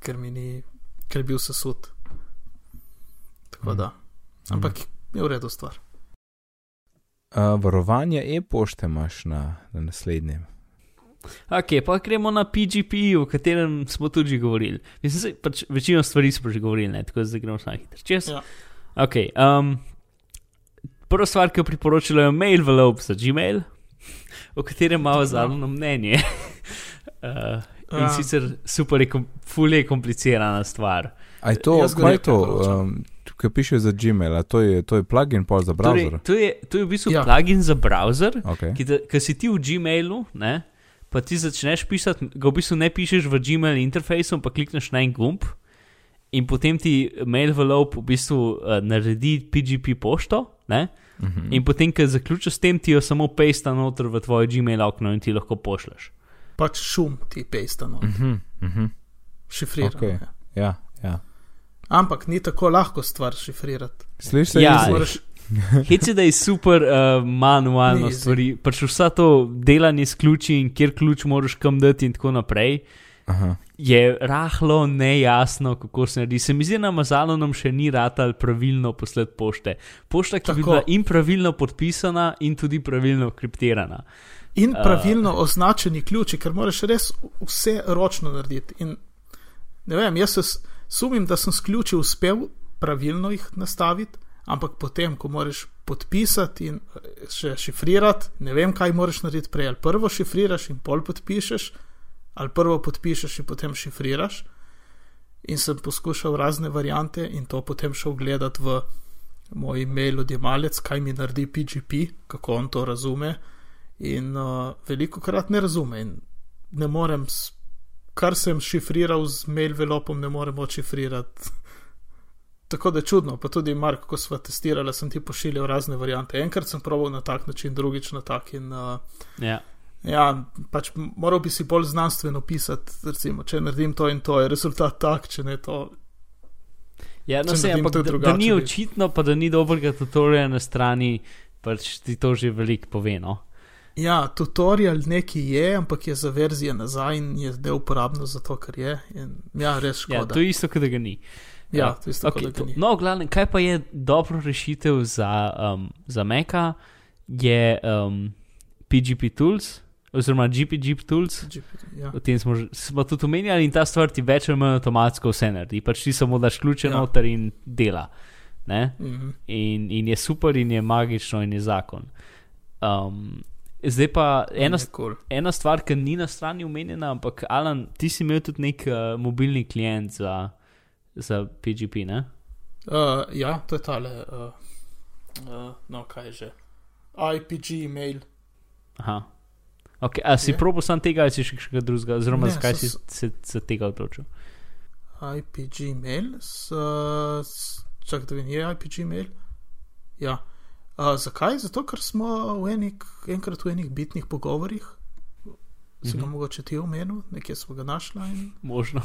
Ker mi ni, ker je bil sesut. Tako da. Ampak je v redu stvar. Uh, varovanje e-pošte imaš na, na naslednjem. Ok, pa gremo na PGP, o katerem smo tudi že govorili. Mislim, se, pač večino stvari smo že govorili, ne? tako da zdaj gremo samo hitro čez. Ja. Ok. Um, prva stvar, ki jo priporočajo, je mail envelope za Gmail, o katerem imamo zadnjo mnenje. uh, in Ja. sicer super, je kom, ful je komplicirana stvar. A je to, kaj je to, um, ki piše za Gmail, a to je, to je plugin pol za browser? Torej, to, je, to je v bistvu Ja. plugin za browser, Okay. ki, te, ki si ti v Gmailu, ne, pa ti začneš pisati, ga v bistvu ne pišeš v Gmail interfejsu, pa klikneš na en gumb in potem ti mail envelope v bistvu uh, naredi PGP pošto, ne, Mhm. in potem, ko zaključiš s tem, ti jo samo pesta noter v tvoje Gmail okno in ti lahko pošleš. Pač šum ti pestano, Mhm, mhm. šifrirano. Okej. ja. Ja, ja. Ampak ni tako lahko stvar šifrirati. Slišiš se? Ja? Moraš, Hec je, da je super uh, manualno Ni, stvari, pač vsa to delanje s ključi in kjer ključ moraš kam dati in tako naprej. Aha. je rahlo nejasno, kako se naredi. Se mi zdi, da Amazonu nam še ni ratal pravilno posled pošte. Pošta, ki bi Tako. bila in pravilno podpisana, in tudi pravilno kriptirana. in A. pravilno označeni ključi, ker moraš res vse ročno narediti. In, ne vem, jaz se sumim, da sem s ključi uspel pravilno jih nastaviti, ampak potem, ko moraš podpisati in eh, še šifrirati, ne vem, kaj moraš narediti prej. Ali prvo šifriraš in pol podpišeš, ali prvo podpišeš in potem šifriraš. In sem poskušal razne variante in to potem šel gledati v moj mail odjemalec, kaj mi naredi PGP, kako on to razume. In uh, veliko krat ne razume. In ne morem, s- kar sem šifriral z mail velopom, ne morem odšifrirati. Tako da je čudno, pa tudi Mark, ko smo testirali, sem ti pošiljal razne variante. Enkrat sem proval na tak način, drugič na tak. In, uh, Ja. ja, pač moral bi si bolj znanstveno pisati, recimo, če naredim to in to, je rezultat tak, če ne to. Ja, no, se, ampak to da, da drugače, ni bi- očitno, pa da ni dobrega tutoriala na strani, pač ti to že veliko pove. No? Ja, tutorial neki je, ampak je za verzije nazaj in je neuporabno za to, kar je. In, ja, res Ja, škoda. to je isto, kot da ga ni. Ja, to je isto, kot da ga ni. no, glavne, kaj pa je dobro rešitev za, um, za Meka, je um, PGP Tools, oziroma GPG Tools. Ja. O tem smo, smo tudi omenjali, in ta stvar ti več ali manj avtomatsko vse naredi. Pač ti samo daš ključe Ja. ja. noter in dela. Ne? Mhm. In, in je super, in je magično, in je zakon. Um, zdaj pa ena, cool. ena stvar, ki ni na strani omenjena, ampak Alan, ti si imel tudi nek uh, mobilni klient za, za PGP, ne? Uh, ja, to je tale. Uh, uh, no, kaj že. IPG mail. Aha. Okay, a si probo sam tega, ali si še kaj drugega, oziroma Ne, zakaj so si se za tega odločil? IPG mail. S, s, čak, da vidim, je IPG mail. Ja. Uh, zakaj? Zato, ker smo v enik, enkrat v enih bitnih pogovorih. Si ga Mhm. mogoče ti omenil, nekje smo ga našla. In, Možno.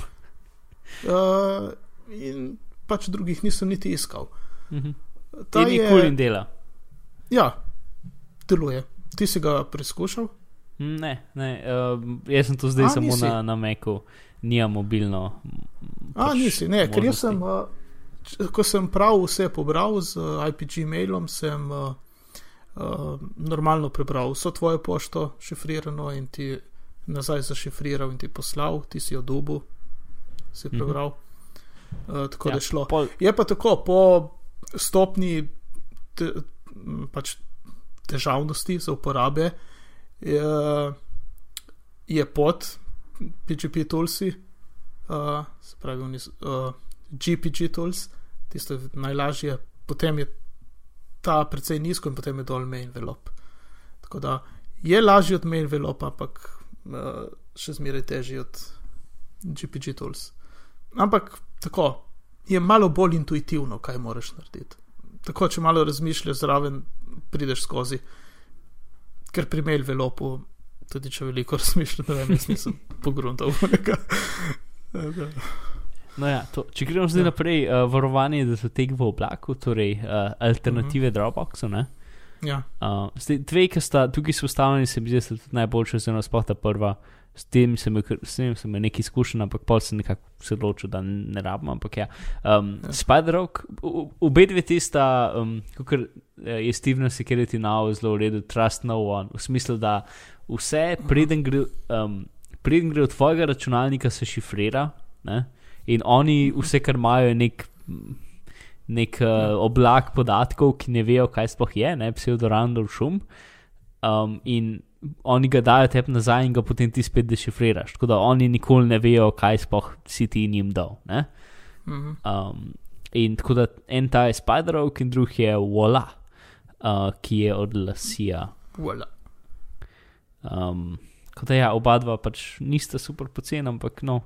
uh, in pač drugih nisem niti iskal. Mhm. Ta In nikoli in dela. Ja, deluje. Ti si ga preizkušal? Ne, ne uh, jaz sem to zdaj A, samo nisi? na, na Meku, nija mobilno. A, pač nisi, ne, ker jaz možnosti. sem, uh, ko sem prav vse pobral z uh, IPG mailom, sem uh, uh, normalno prebral vso tvojo pošto, šifrirano in ti nazaj zašifriral in ti poslal, ti si jo dubu, si Mhm. prebral. Uh, tako ja, da je šlo. Pol, Je pa tako, po stopni te, pač težavnosti za uporabe je, je pod PGP Toolsi, uh, se pravi, oni, uh, GPG Tools, tisto je najlažje, potem je ta precej nizko in potem je dol main envelope. Tako da je lažji od main envelope, ampak uh, še zmeraj težji od GPG Tools. Ampak tako, je malo bolj intuitivno, kaj moraš narediti. Tako, če malo razmišljaš zraven, prideš skozi. Ker pri mail velopu, tudi če veliko razmišljaš, ne vem, jaz nisem pogruntal. no ja, to, če gremo zdaj Ja. naprej, uh, varovanje datotek v oblaku, torej uh, alternative uh -huh. Dropboxu. Ne? Ja, Uh, zdaj, dve, ki sta tukaj izpostavljeni, se mi zdi, da sta tudi najboljša, oziroma sploh ta prva, S tem sem s tem sem nekaj izkušenj, ampak pol sem nekako se odločil, da ne rabim. Ampak ja, um, Ja. Spider-Rock, obe dve tista, um, kot je Steven Security Now zelo v redu, Trust No One, v smislu, da vse, preden gre, um, preden gre od tvojega računalnika, se šifrira. Ne? In oni, vse, kar imajo, je nek, nek uh, oblak podatkov, ki ne vejo, kaj sploh je, ne pseudorandom šum. Um, in oni ga dajo tebi nazaj, in ga potem ti spet dešifriraš. Tako da oni nikoli ne vejo, kaj sploh si ti njim dal. Ne? Mhm. Um, in tako da en ta je Spider-Oak, in drug je Walla, uh, ki je od Lasija. Voilà. Um, kot da ja, oba dva pač nista super poceni, ampak no.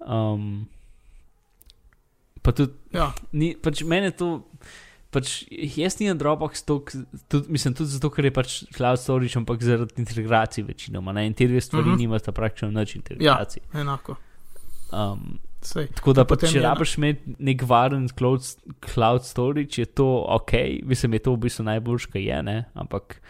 Um, pa tudi, Ja, ni, pač mene to. Pač jaz nisem Dropbox, tok, tudi, mislim tudi zato, ker je pač cloud storage, ampak zaradi integracije večinoma. Ne? In te dve stvari Mhm. -huh. nimata praktično nič integracije. enako. Um, Sej. Tako da, Ja, pa, potem če rabiš imeti nek varen cloud, cloud storage, je to ok, mislim, je to v bistvu najboljš, kar je, ne? ampak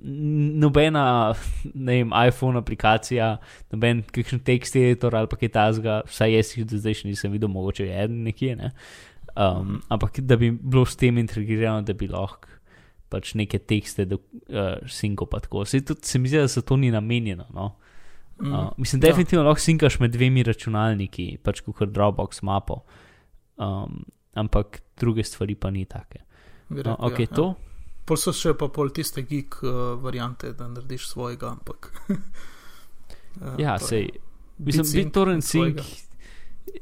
nobena, vem, iPhone aplikacija, noben kakšen tekst editor ali pa kaj tasga, vsaj jaz jih do zdaj še nisem videl, mogoče je en nekje, ne. Um, ampak da bi bilo s tem integrirano, da bi lahko pač neke tekste do uh, sinko pa tako. Se, tudi, se mi zdi, da se to ni namenjeno. No? Mm. Uh, mislim, Ja. definitivno lahko sinkaš med dvemi računalniki, pač kot Dropbox mapo. Um, ampak druge stvari pa ni take. No, ok, ja, to. Pol so še pa pol tiste geek uh, variante, da narediš svojega, ampak. uh, Ja, sej. Mislim, BitTorrent Sync.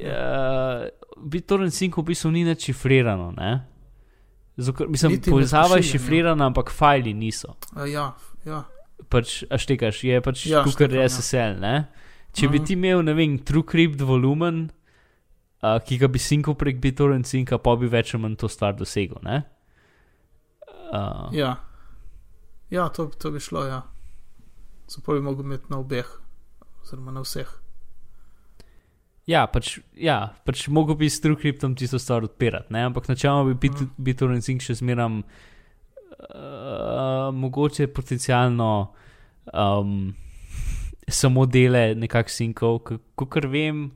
Uh, BitTorrent Sync v bistvu ni nič šifrirano, ne? Zato, mislim, Niti povezava je šifrirana, ampak fajli niso. Uh, ja, ja. Pač, a štekaš, je pač Ja, ja, kukar štekam, ja. SSL, ne? Če bi Mhm. ti imel, ne vem, TrueCrypt volumen, uh, ki ga bi sinkal prek BitTorrent Synca, pa bi več ali manj to stvar dosegel, ne? Uh, Ja, ja to, to bi šlo, ja. Zato bi mogel imeti na obeh, oziroma na vseh. Ja, pač, ja, pač mogo bi s TrueCryptom tisto stvar odpirati, ne? ampak načeloma bi Mhm. BitTorrent Sync še zmeram uh, mogoče potencialno um, samo dele nekak sinkov, kot vem,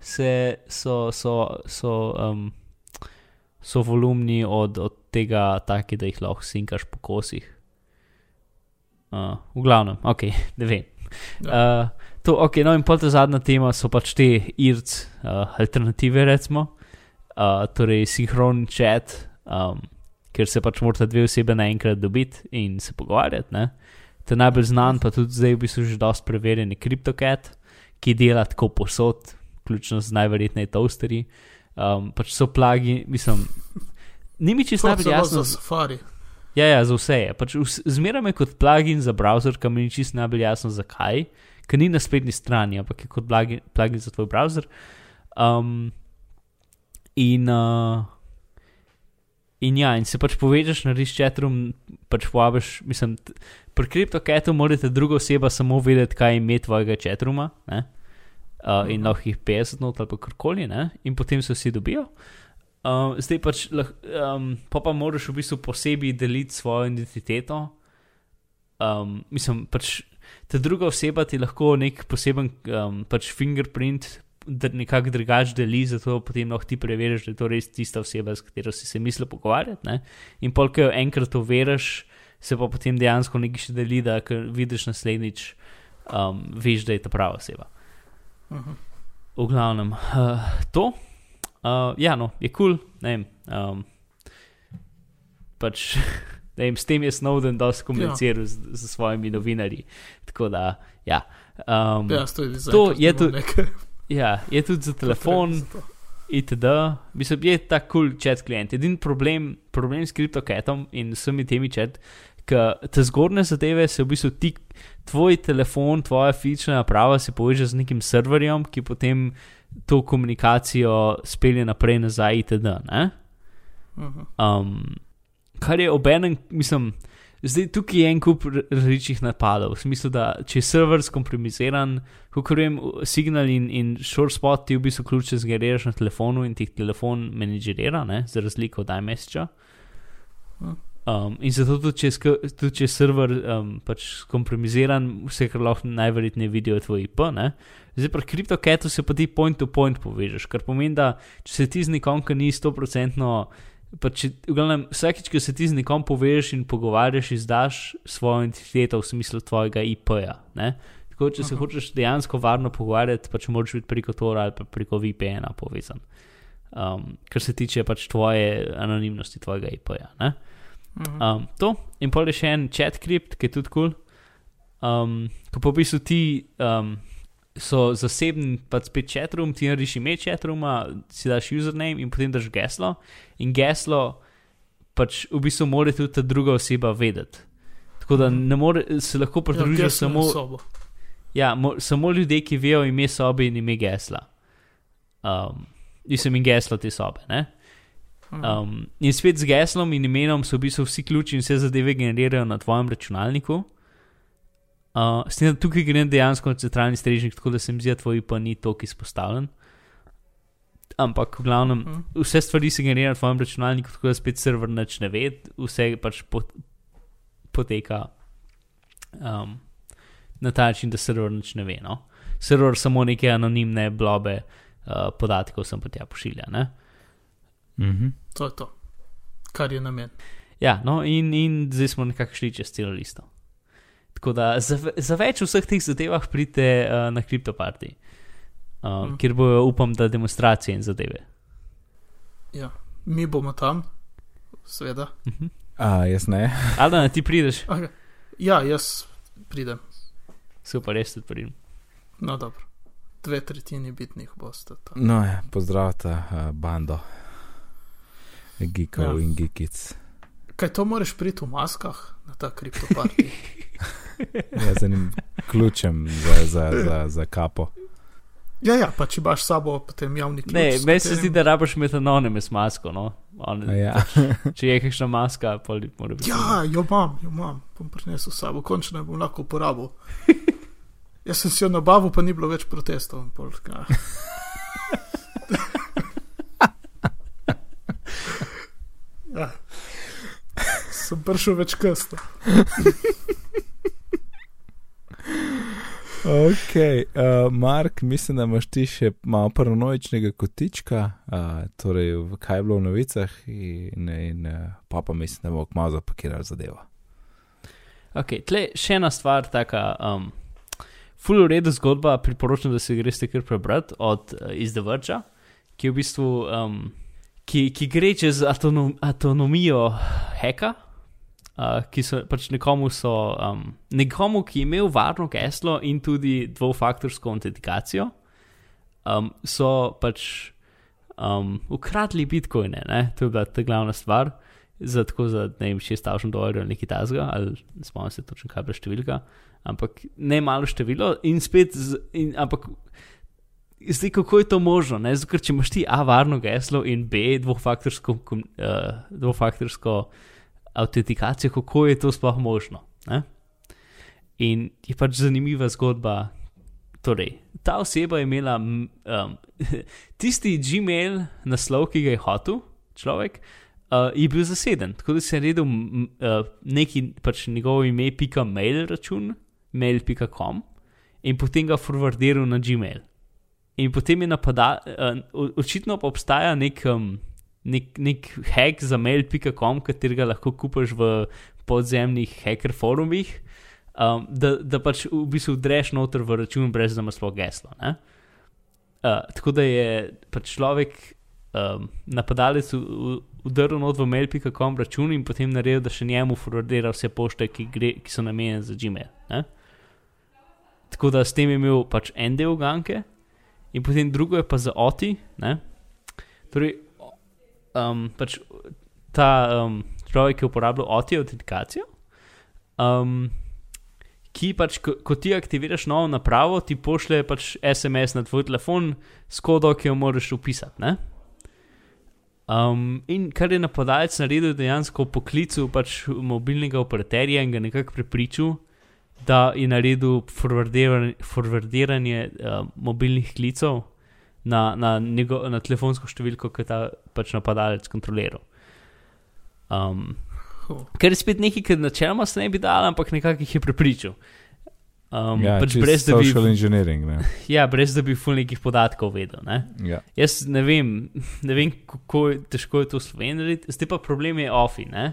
se, so, so, so, um, so volumni od, od tega taki, da jih lahko sinkaš po kosih. Uh, v glavnem, ok, ne vem. Ja. Uh, to, okay, no in pol ta zadnja tema so pač te IRC uh, alternative, recimo, uh, torej sinhron chat, um, ker se pač morata dve osebe naenkrat dobiti in se pogovarjati. Ne? Ta najbolj znan, pa tudi zdaj v bistvu že dosti preverjen je CryptoCat, ki dela tako posod, vključno z najverjetneje toasterji. Um, pač so plagi, mislim, ni mi čisto najbolj jasno. Za safari. Ja, ja, za vse je. Pač zmeraj je kot plugin za browser, ki mi ni čisto najbolj jasno, zakaj, ker ni na spletni strani, ampak je kot plugin, plugin za tvoj browser. Um, in, uh, in ja, in se pač povežeš na riš chatroom, pač povabiš, mislim, pri CryptoCatu morate druga oseba samo vedeti, kaj je ime tvojega chatrooma. Ne? Uh, in Mhm. lahko jih 50 not ali pa karkoli, ne? in potem se vsi dobijo. Um, zdaj pač, lah, um, pa pa moraš v bistvu posebej deliti svojo identiteto. Um, mislim, pač ta druga oseba ti lahko nek poseben um, pač fingerprint nekako drugače deli, zato potem lahko ti preveriš, da je to res tista oseba, s katero si se mislil pogovarjati. Ne? In polk jo enkrat overiš, se pa potem dejansko nekaj še deli, da vidiš naslednjič, um, veš, da je ta prava oseba. Mhm. V glavnem, uh, to. Uh, ja, no, je kul, cool, ne vem. Um, pač, ne vem, s tem je Snowden dosti komuniciral ja. z, z svojimi novinarji. Tako da, ja. Um, Ja, to je, To je tudi- ja, je tudi za telefon, itd. Mislim, je ta kul cool chat klient. Edini problem, problem s kriptoketom in vsemi temi chat, ker te zgornje zadeve se v bistvu ti, tvoj telefon, tvoja fizična naprava se poveže z nekim serverjem, ki potem to komunikacijo spelje naprej nazaj, itd. Ne? Mhm. Um, kar je obenem, mislim, zdaj tukaj je en kup različnih napadov. V smislu, da če je server skomprimiziran, kot vem, signal in, in short spot ti v bistvu ključe zgeriraš na telefonu in ti telefon menedžerira, ne, za razliko od iMessagea. Hm. Um, in zato tudi, če tudi, če je server um, pač skompromiziran, vse, kar lahko najverjetneje vidijo, je tvoj IP. Ne? Zdaj, pri CryptoCatu se pa ti point to point povežeš, kar pomeni, da če se ti z nekom, ki ni 100%, pa če, glavnem, vsakič, ko se ti z nekom povežeš in pogovarjaš, izdaš svojo identiteto v smislu tvojega IP-ja. Tako, če se Aha. hočeš dejansko varno pogovarjati, pač moraš biti preko Tora ali preko VPN-a povezan. Um, kar se tiče pač tvoje anonimnosti, tvojega IP-ja. Mhm. Um, to in pol je še en chat crypt, ki je tudi kul. Cool. Um, ko pa v bistvu ti um, so zasebni, pa spet chatroom, ti narediš ime chatrooma, si daš username in potem daš geslo. In geslo pač v bistvu mora tudi ta druga oseba vedeti. Tako da ne more, se lahko pridružijo Ja, samo, ja, mo, samo ljudje, ki vejo ime sobe in ime gesla. Um, Nisem in geslo te sobe. Ne? Mhm. Um, in spet z geslom in imenom so v bistvu vsi ključi in vse zadeve generirajo na tvojem računalniku. Uh, s tem, da tukaj gre dejansko na centralni strežnik, tako da se mi zdi, da tvoj IP ni toliko izpostavljen. Ampak v glavnem, Mhm. vse stvari se generirajo na tvojem računalniku, tako da spet server nič ne ve, vse pač pot, poteka um, na ta način, da server nič ne ve. No? Server samo neke anonimne blobe uh, podatkov sem pa tja pošilja. Ne? Mhm. To je to, kar je namen. Ja, no, in, in zdaj smo nekako šli čez celo listo. Tako da za, za več vseh teh zadevah pridite uh, na kriptoparti, uh, Mhm. mm. kjer bojo, upam, da demonstracije in zadeve. Ja. Mi bomo tam, seveda. Uh -huh. A, jaz ne. Ali da ti prideš, Okay. Ja, jaz pridem. super, res tudi pridem. No, dobro. Dve tretjini bitnih boste. tam. No, ja, pozdravite uh, bando. Geekov Ja. in geekic. Kaj to moraš priti v maskah na ta kriptoparti? Ja, z enim ključem za, za, za, za kapo. ja, ja, pa če imaš sabo potem javni ključ. Ne, meni se katerim- zdi, da rabiš metanonime s masko. No? On, Ja. Če je kakšna maska, pa mora biti. Ja, jo imam, jo imam, bom prinesel sabo, končno jo bom lahko uporabil. Jaz sem si jo nabavil, pa ni bilo več protestov. pol, ja. Ja. Sem prišel več kasno. Ok, uh, Mark, mislim, da imaš ti še malo paranoičnega kotička, uh, torej v- kaj je bilo v novicah, in, in uh, pa pa mislim, da bomo kmalo zapakirali zadevo. Okay, tle še ena stvar, taka, um, full uredu zgodba, priporočam, da si greste kar prebrati od uh, Iz Verge, ki je v bistvu, um, ki, ki gre čez autonom, autonomijo heka, uh, ki so pač nekomu, so, um, nekomu, ki je imel varno geslo in tudi dvofaktorsko autentikacijo, um, so pač um, ukradli bitcoine, ne? to je bila ta glavna stvar za tako za ne vem, 6000 dolarjev ali nekaj tasga, ali ne spomnim se točno, kaj je bila številka, ampak ne malo število in spet, z, in, ampak zdaj kako je to možno, ne, zato ker če imaš ti A varno geslo in B dvofaktorsko, uh, dvofaktorsko autentikacijo, kako je to sploh možno, ne? In je pač zanimiva zgodba. Torej, ta oseba je imela um, tisti Gmail naslov, ki ga je hotel človek, uh, je bil zaseden. Tako da si je naredil uh, neki pač njegovo ime, pika mail račun, mail.com in potem ga forwardiral na Gmail. In potem je napadal, uh, očitno pa obstaja nek, um, nek, nek hack za mail.com, katerega lahko kupiš v podzemnih hacker forumih, um, da, da pač v bistvu dreš noter v račun, brez da ima sploh geslo. ne. Uh, tako da je pač človek um, napadalec vdrl not v mail.com račun in potem naredil, da še njemu forwardira vse pošte, ki, gre, ki so namenjene za Gmail. Ne? Tako da s tem je imel pač en del ganke, in potem drugo je pa za OTI. Ne? Torej, um, pač ta um, človek je uporabljal OTI autentikacijo. Um, ki pač, ko, ko ti aktiviraš novo napravo, ti pošlje pač SMS na tvoj telefon s kodo, ki jo moraš upisati. Ne? Um, in kar je napadalec naredil, dejansko poklical pač mobilnega operaterja in ga nekako prepričal, da je naredil forwardiranje, forwardiranje uh, mobilnih klicev na, na, njego, na telefonsko številko, ki je ta pač napadalec kontroliral. Um. Ker je spet nekaj, kar načeloma se ne bi dal, ampak nekako jih je prepričal. Um, Ja, pač brez da, bi, social engineering. Ne? ja, brez da bi ful nekih podatkov vedel. Ne? Ja. Jaz ne vem, ne vem kako je, težko je to sloveniti, zdaj pa problem je OFI. Ne?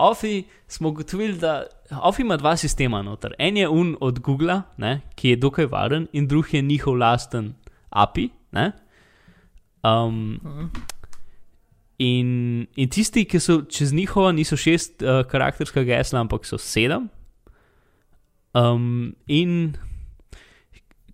OFI smo ugotovili, da OFI ima dva sistema noter. En je un od Google, ne, ki je dokaj varen, in drug je njihov lasten API. Ne? Um, Mhm. in, in tisti, ki so čez njihova, niso šest uh, karakterska gesla, ampak so sedem. Um, in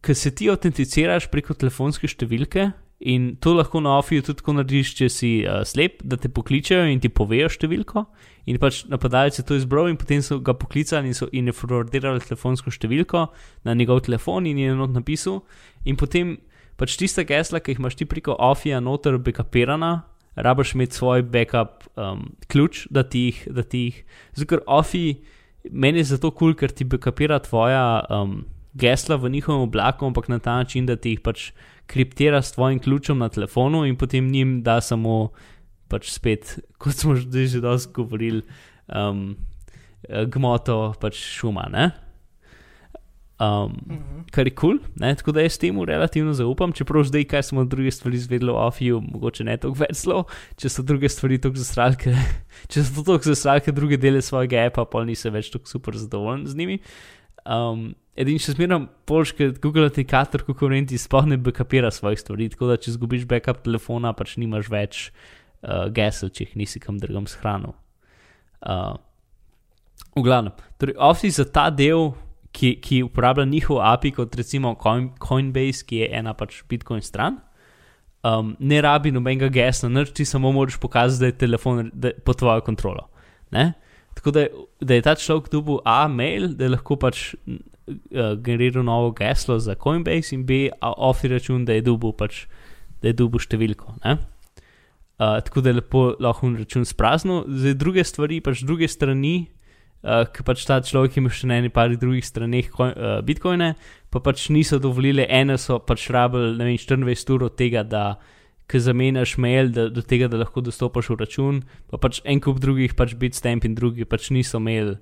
ko se ti autenticiraš preko telefonske številke, in to lahko na OFI-ju tudi tako narediš, če si uh, slep, da te pokličejo in ti povejo številko. In pač napadalec je to izbral, in potem so ga poklicali in so in je forwardirali telefonsko številko na njegov telefon in je not napisal. In potem pač tista gesla, ki jih imaš ti preko OFI-ja noter backupirana, rabaš imeti svoj backup um, ključ, da ti jih, da ti jih. Zato ker OFI, meni je zato kul, cool, ker ti backupira tvoja um, gesla v njihovem oblaku, ampak na ta način, da ti jih pač kriptira s tvojim ključem na telefonu in potem njim da samo pač spet, kot smo že dosti govorili, um, gmoto pač šuma. Ne? Um, Mhm. kar je kul, cool, tako da jaz temu relativno zaupam, čeprav zdaj, kaj smo druge stvari izvedeli o Ofiju, mogoče ne toliko več zelo, če so druge stvari tako zasralke, če so tako zasralke, druge dele svojega appa, pa nisem več tako super zadovoljen z njimi. Um, Edini še zmeraj polški Google aplikator konkurenti sploh ne backupira svojih stvari, tako da če zgubiš backup telefona, pač nimaš več uh, gesel, če jih nisi kam drugam shranil. Uh, v glavnem, torej Office za ta del, ki, ki uporablja njihov API, kot recimo Coin, Coinbase, ki je ena pač Bitcoin stran, um, ne rabi nobenega gesla, nič ti samo moraš pokazati, da je telefon da pod tvojo kontrolo. Ne? Tako da, da je ta človek dobil A, mail, da je lahko pač uh, generiral novo geslo za Coinbase, in B, ofi račun, da je dobil pač, da je dobil številko. Ne? Uh, tako da je lepo lahko račun spraznil, zdaj druge stvari, pač druge strani, uh, ki pač ta človek ima še na eni pari drugih straneh koj- uh, bitcoine, pa pač niso dovolili, ene so pač rabili, ne vem, 24 ur od tega, da ki zamenjaš mail, da, do tega, da lahko dostopaš v račun, pa pač en kup drugih, pač Bitstamp in drugi pač niso imeli,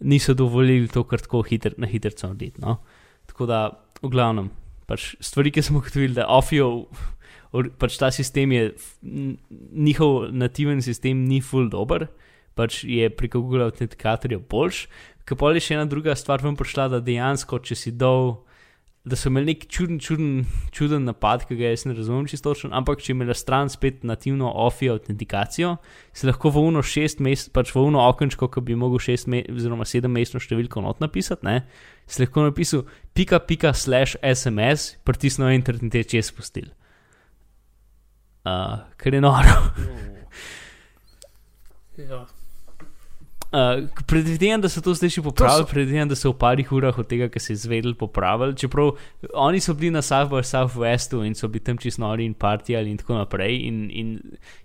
niso dovolili to kar tako hiter, na hitro narediti. No? Tako da, v glavnem, pač stvari, ki smo ugotovili, da Ofio, or- pač ta sistem je, njihov nativen sistem ni full dober, pač je preko Google autentikatorja boljš. Ker pa je še ena druga stvar ven prišla, da dejansko, če si dol, da so imeli nek čuden, čuden, čuden napad, ki ga jaz ne razumem čisto točno, ampak če imela stran spet nativno OFI autentikacijo, si lahko v uno šest mesecev, pač v uno okenčko, ki bi mogel šest me oziroma sedem mesecev številko not napisati, ne, si lahko napisal pika pika slash SMS, pritisnil enter in te čez spustil. Uh, ker je noro. Ja. Uh, predvidevam, da so to zdaj še popravili, so- predvidevam, da so v parih urah od tega, kar se je izvedel, popravili. Čeprav oni so bili na South by Southwestu in so bili tam čisto nori in partijali in tako naprej. In, in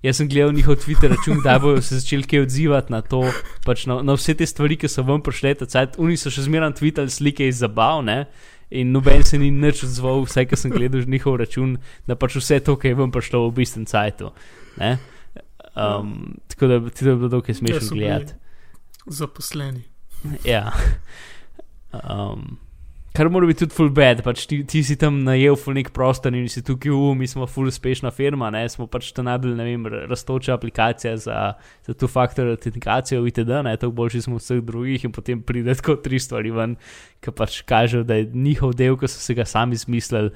jaz sem gledal njihov Twitter račun, da bodo se začeli kaj odzivati na to, pač na, na vse te stvari, ki so vam prišle, tacajt. Oni so še zmeraj tweetali slike iz zabav, ne. In noben se ni nič odzval, vse, kar sem gledal njihov račun, da pač vse to, kar je vam prišlo v bistvu cajtu. ne. Um, tako da ti bi bilo dokaj smešno gledati. Zaposleni. Ja. Um, kar mora biti tudi full bad, pač ti, ti si tam najel full nek prostor in si tukaj, u, mi smo full uspešna firma, ne, smo pač ta najbolj, rastoča aplikacija za, za tu faktor autentikacijo, itd., ne, tako boljši smo od vseh drugih in potem pride tako tri stvari ven, ki pač kažejo, da je njihov del, ki so se ga sami izmislili,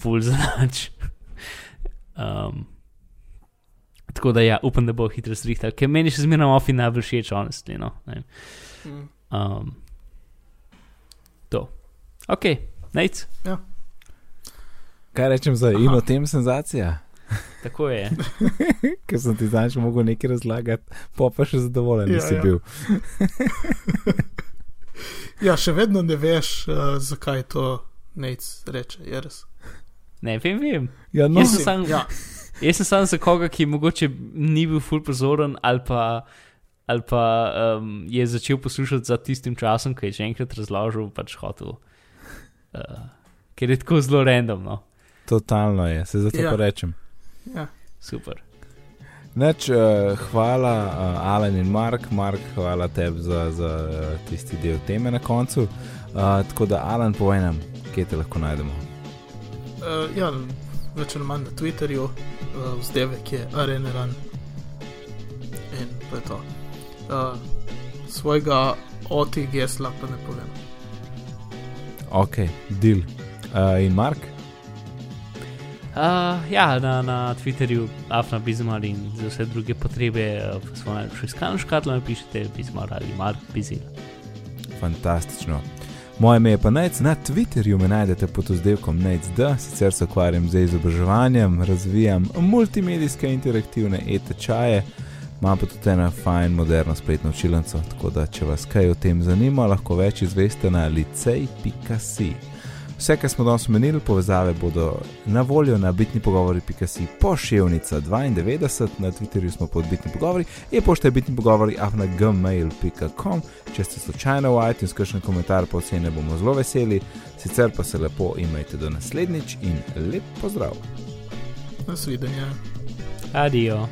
full zanač. Um, tako da ja, upam, da bo hitro zrihtal, ker meni še zmeraj ofi najbolj všeč, honestly, no. Ne. Mm. Um, to. Ok, nec, Kaj rečem za in o tem senzacija? tako je. Ker sem ti zdaj še mogel nekaj razlagati, pa pa še zadovoljen Ja, nisi ja. bil. Ja, še vedno ne veš, uh, zakaj to nec reče. je res. Ne vem, vem. Ja, no, Jaz sem sam- ja, Jaz sem samo za koga, ki mogoče ni bil ful pozoren ali pa, ali pa um, je začel poslušati za tistim časom, ki je že enkrat razložil, pač hotel. Uh, ker je tako zelo random, no. totalno je, se zato Ja. pa rečem. ja. Super. Neč, uh, hvala, uh, Alan in Mark, Mark, hvala tebi za, za uh, tisti del teme na koncu. Uh, tako da, Alan, povej nam, kje te lahko najdemo. Uh, ja, več ali manj na Twitterju, uh, vzdevek je Areneran. In to je to. Uh, svojega oti gesla pa ne povem. Ok, deal. Uh, in Mark? Uh, ja, na, na Twitterju, Afna Bizmar in za vse druge potrebe, uh, v svojem najljubšem iskalnem škatlu napišite Bizmar ali Mark Bizil. Fantastično. Moje ime je pa Nec, na Twitterju me najdete pod oddelkom NECD, sicer se ukvarjam z izobraževanjem, razvijam multimedijske interaktivne e-tečaje, imam pa tudi eno fajn, moderno spletno učilnico, tako da če vas kaj o tem zanima, lahko več izveste na licej.si. Vse, kar smo danes omenili, povezave bodo na voljo na bitni pogovori.si pošiljnica 92, na Twitterju smo pod bitni pogovori, e-pošta je bitni pogovori afnagmail.com. Če ste slučajno v iTunes, kakšen komentar pa ocene bomo zelo veseli, sicer pa se lepo imejte do naslednjič in lep pozdrav. Nasvidenje. Adijo.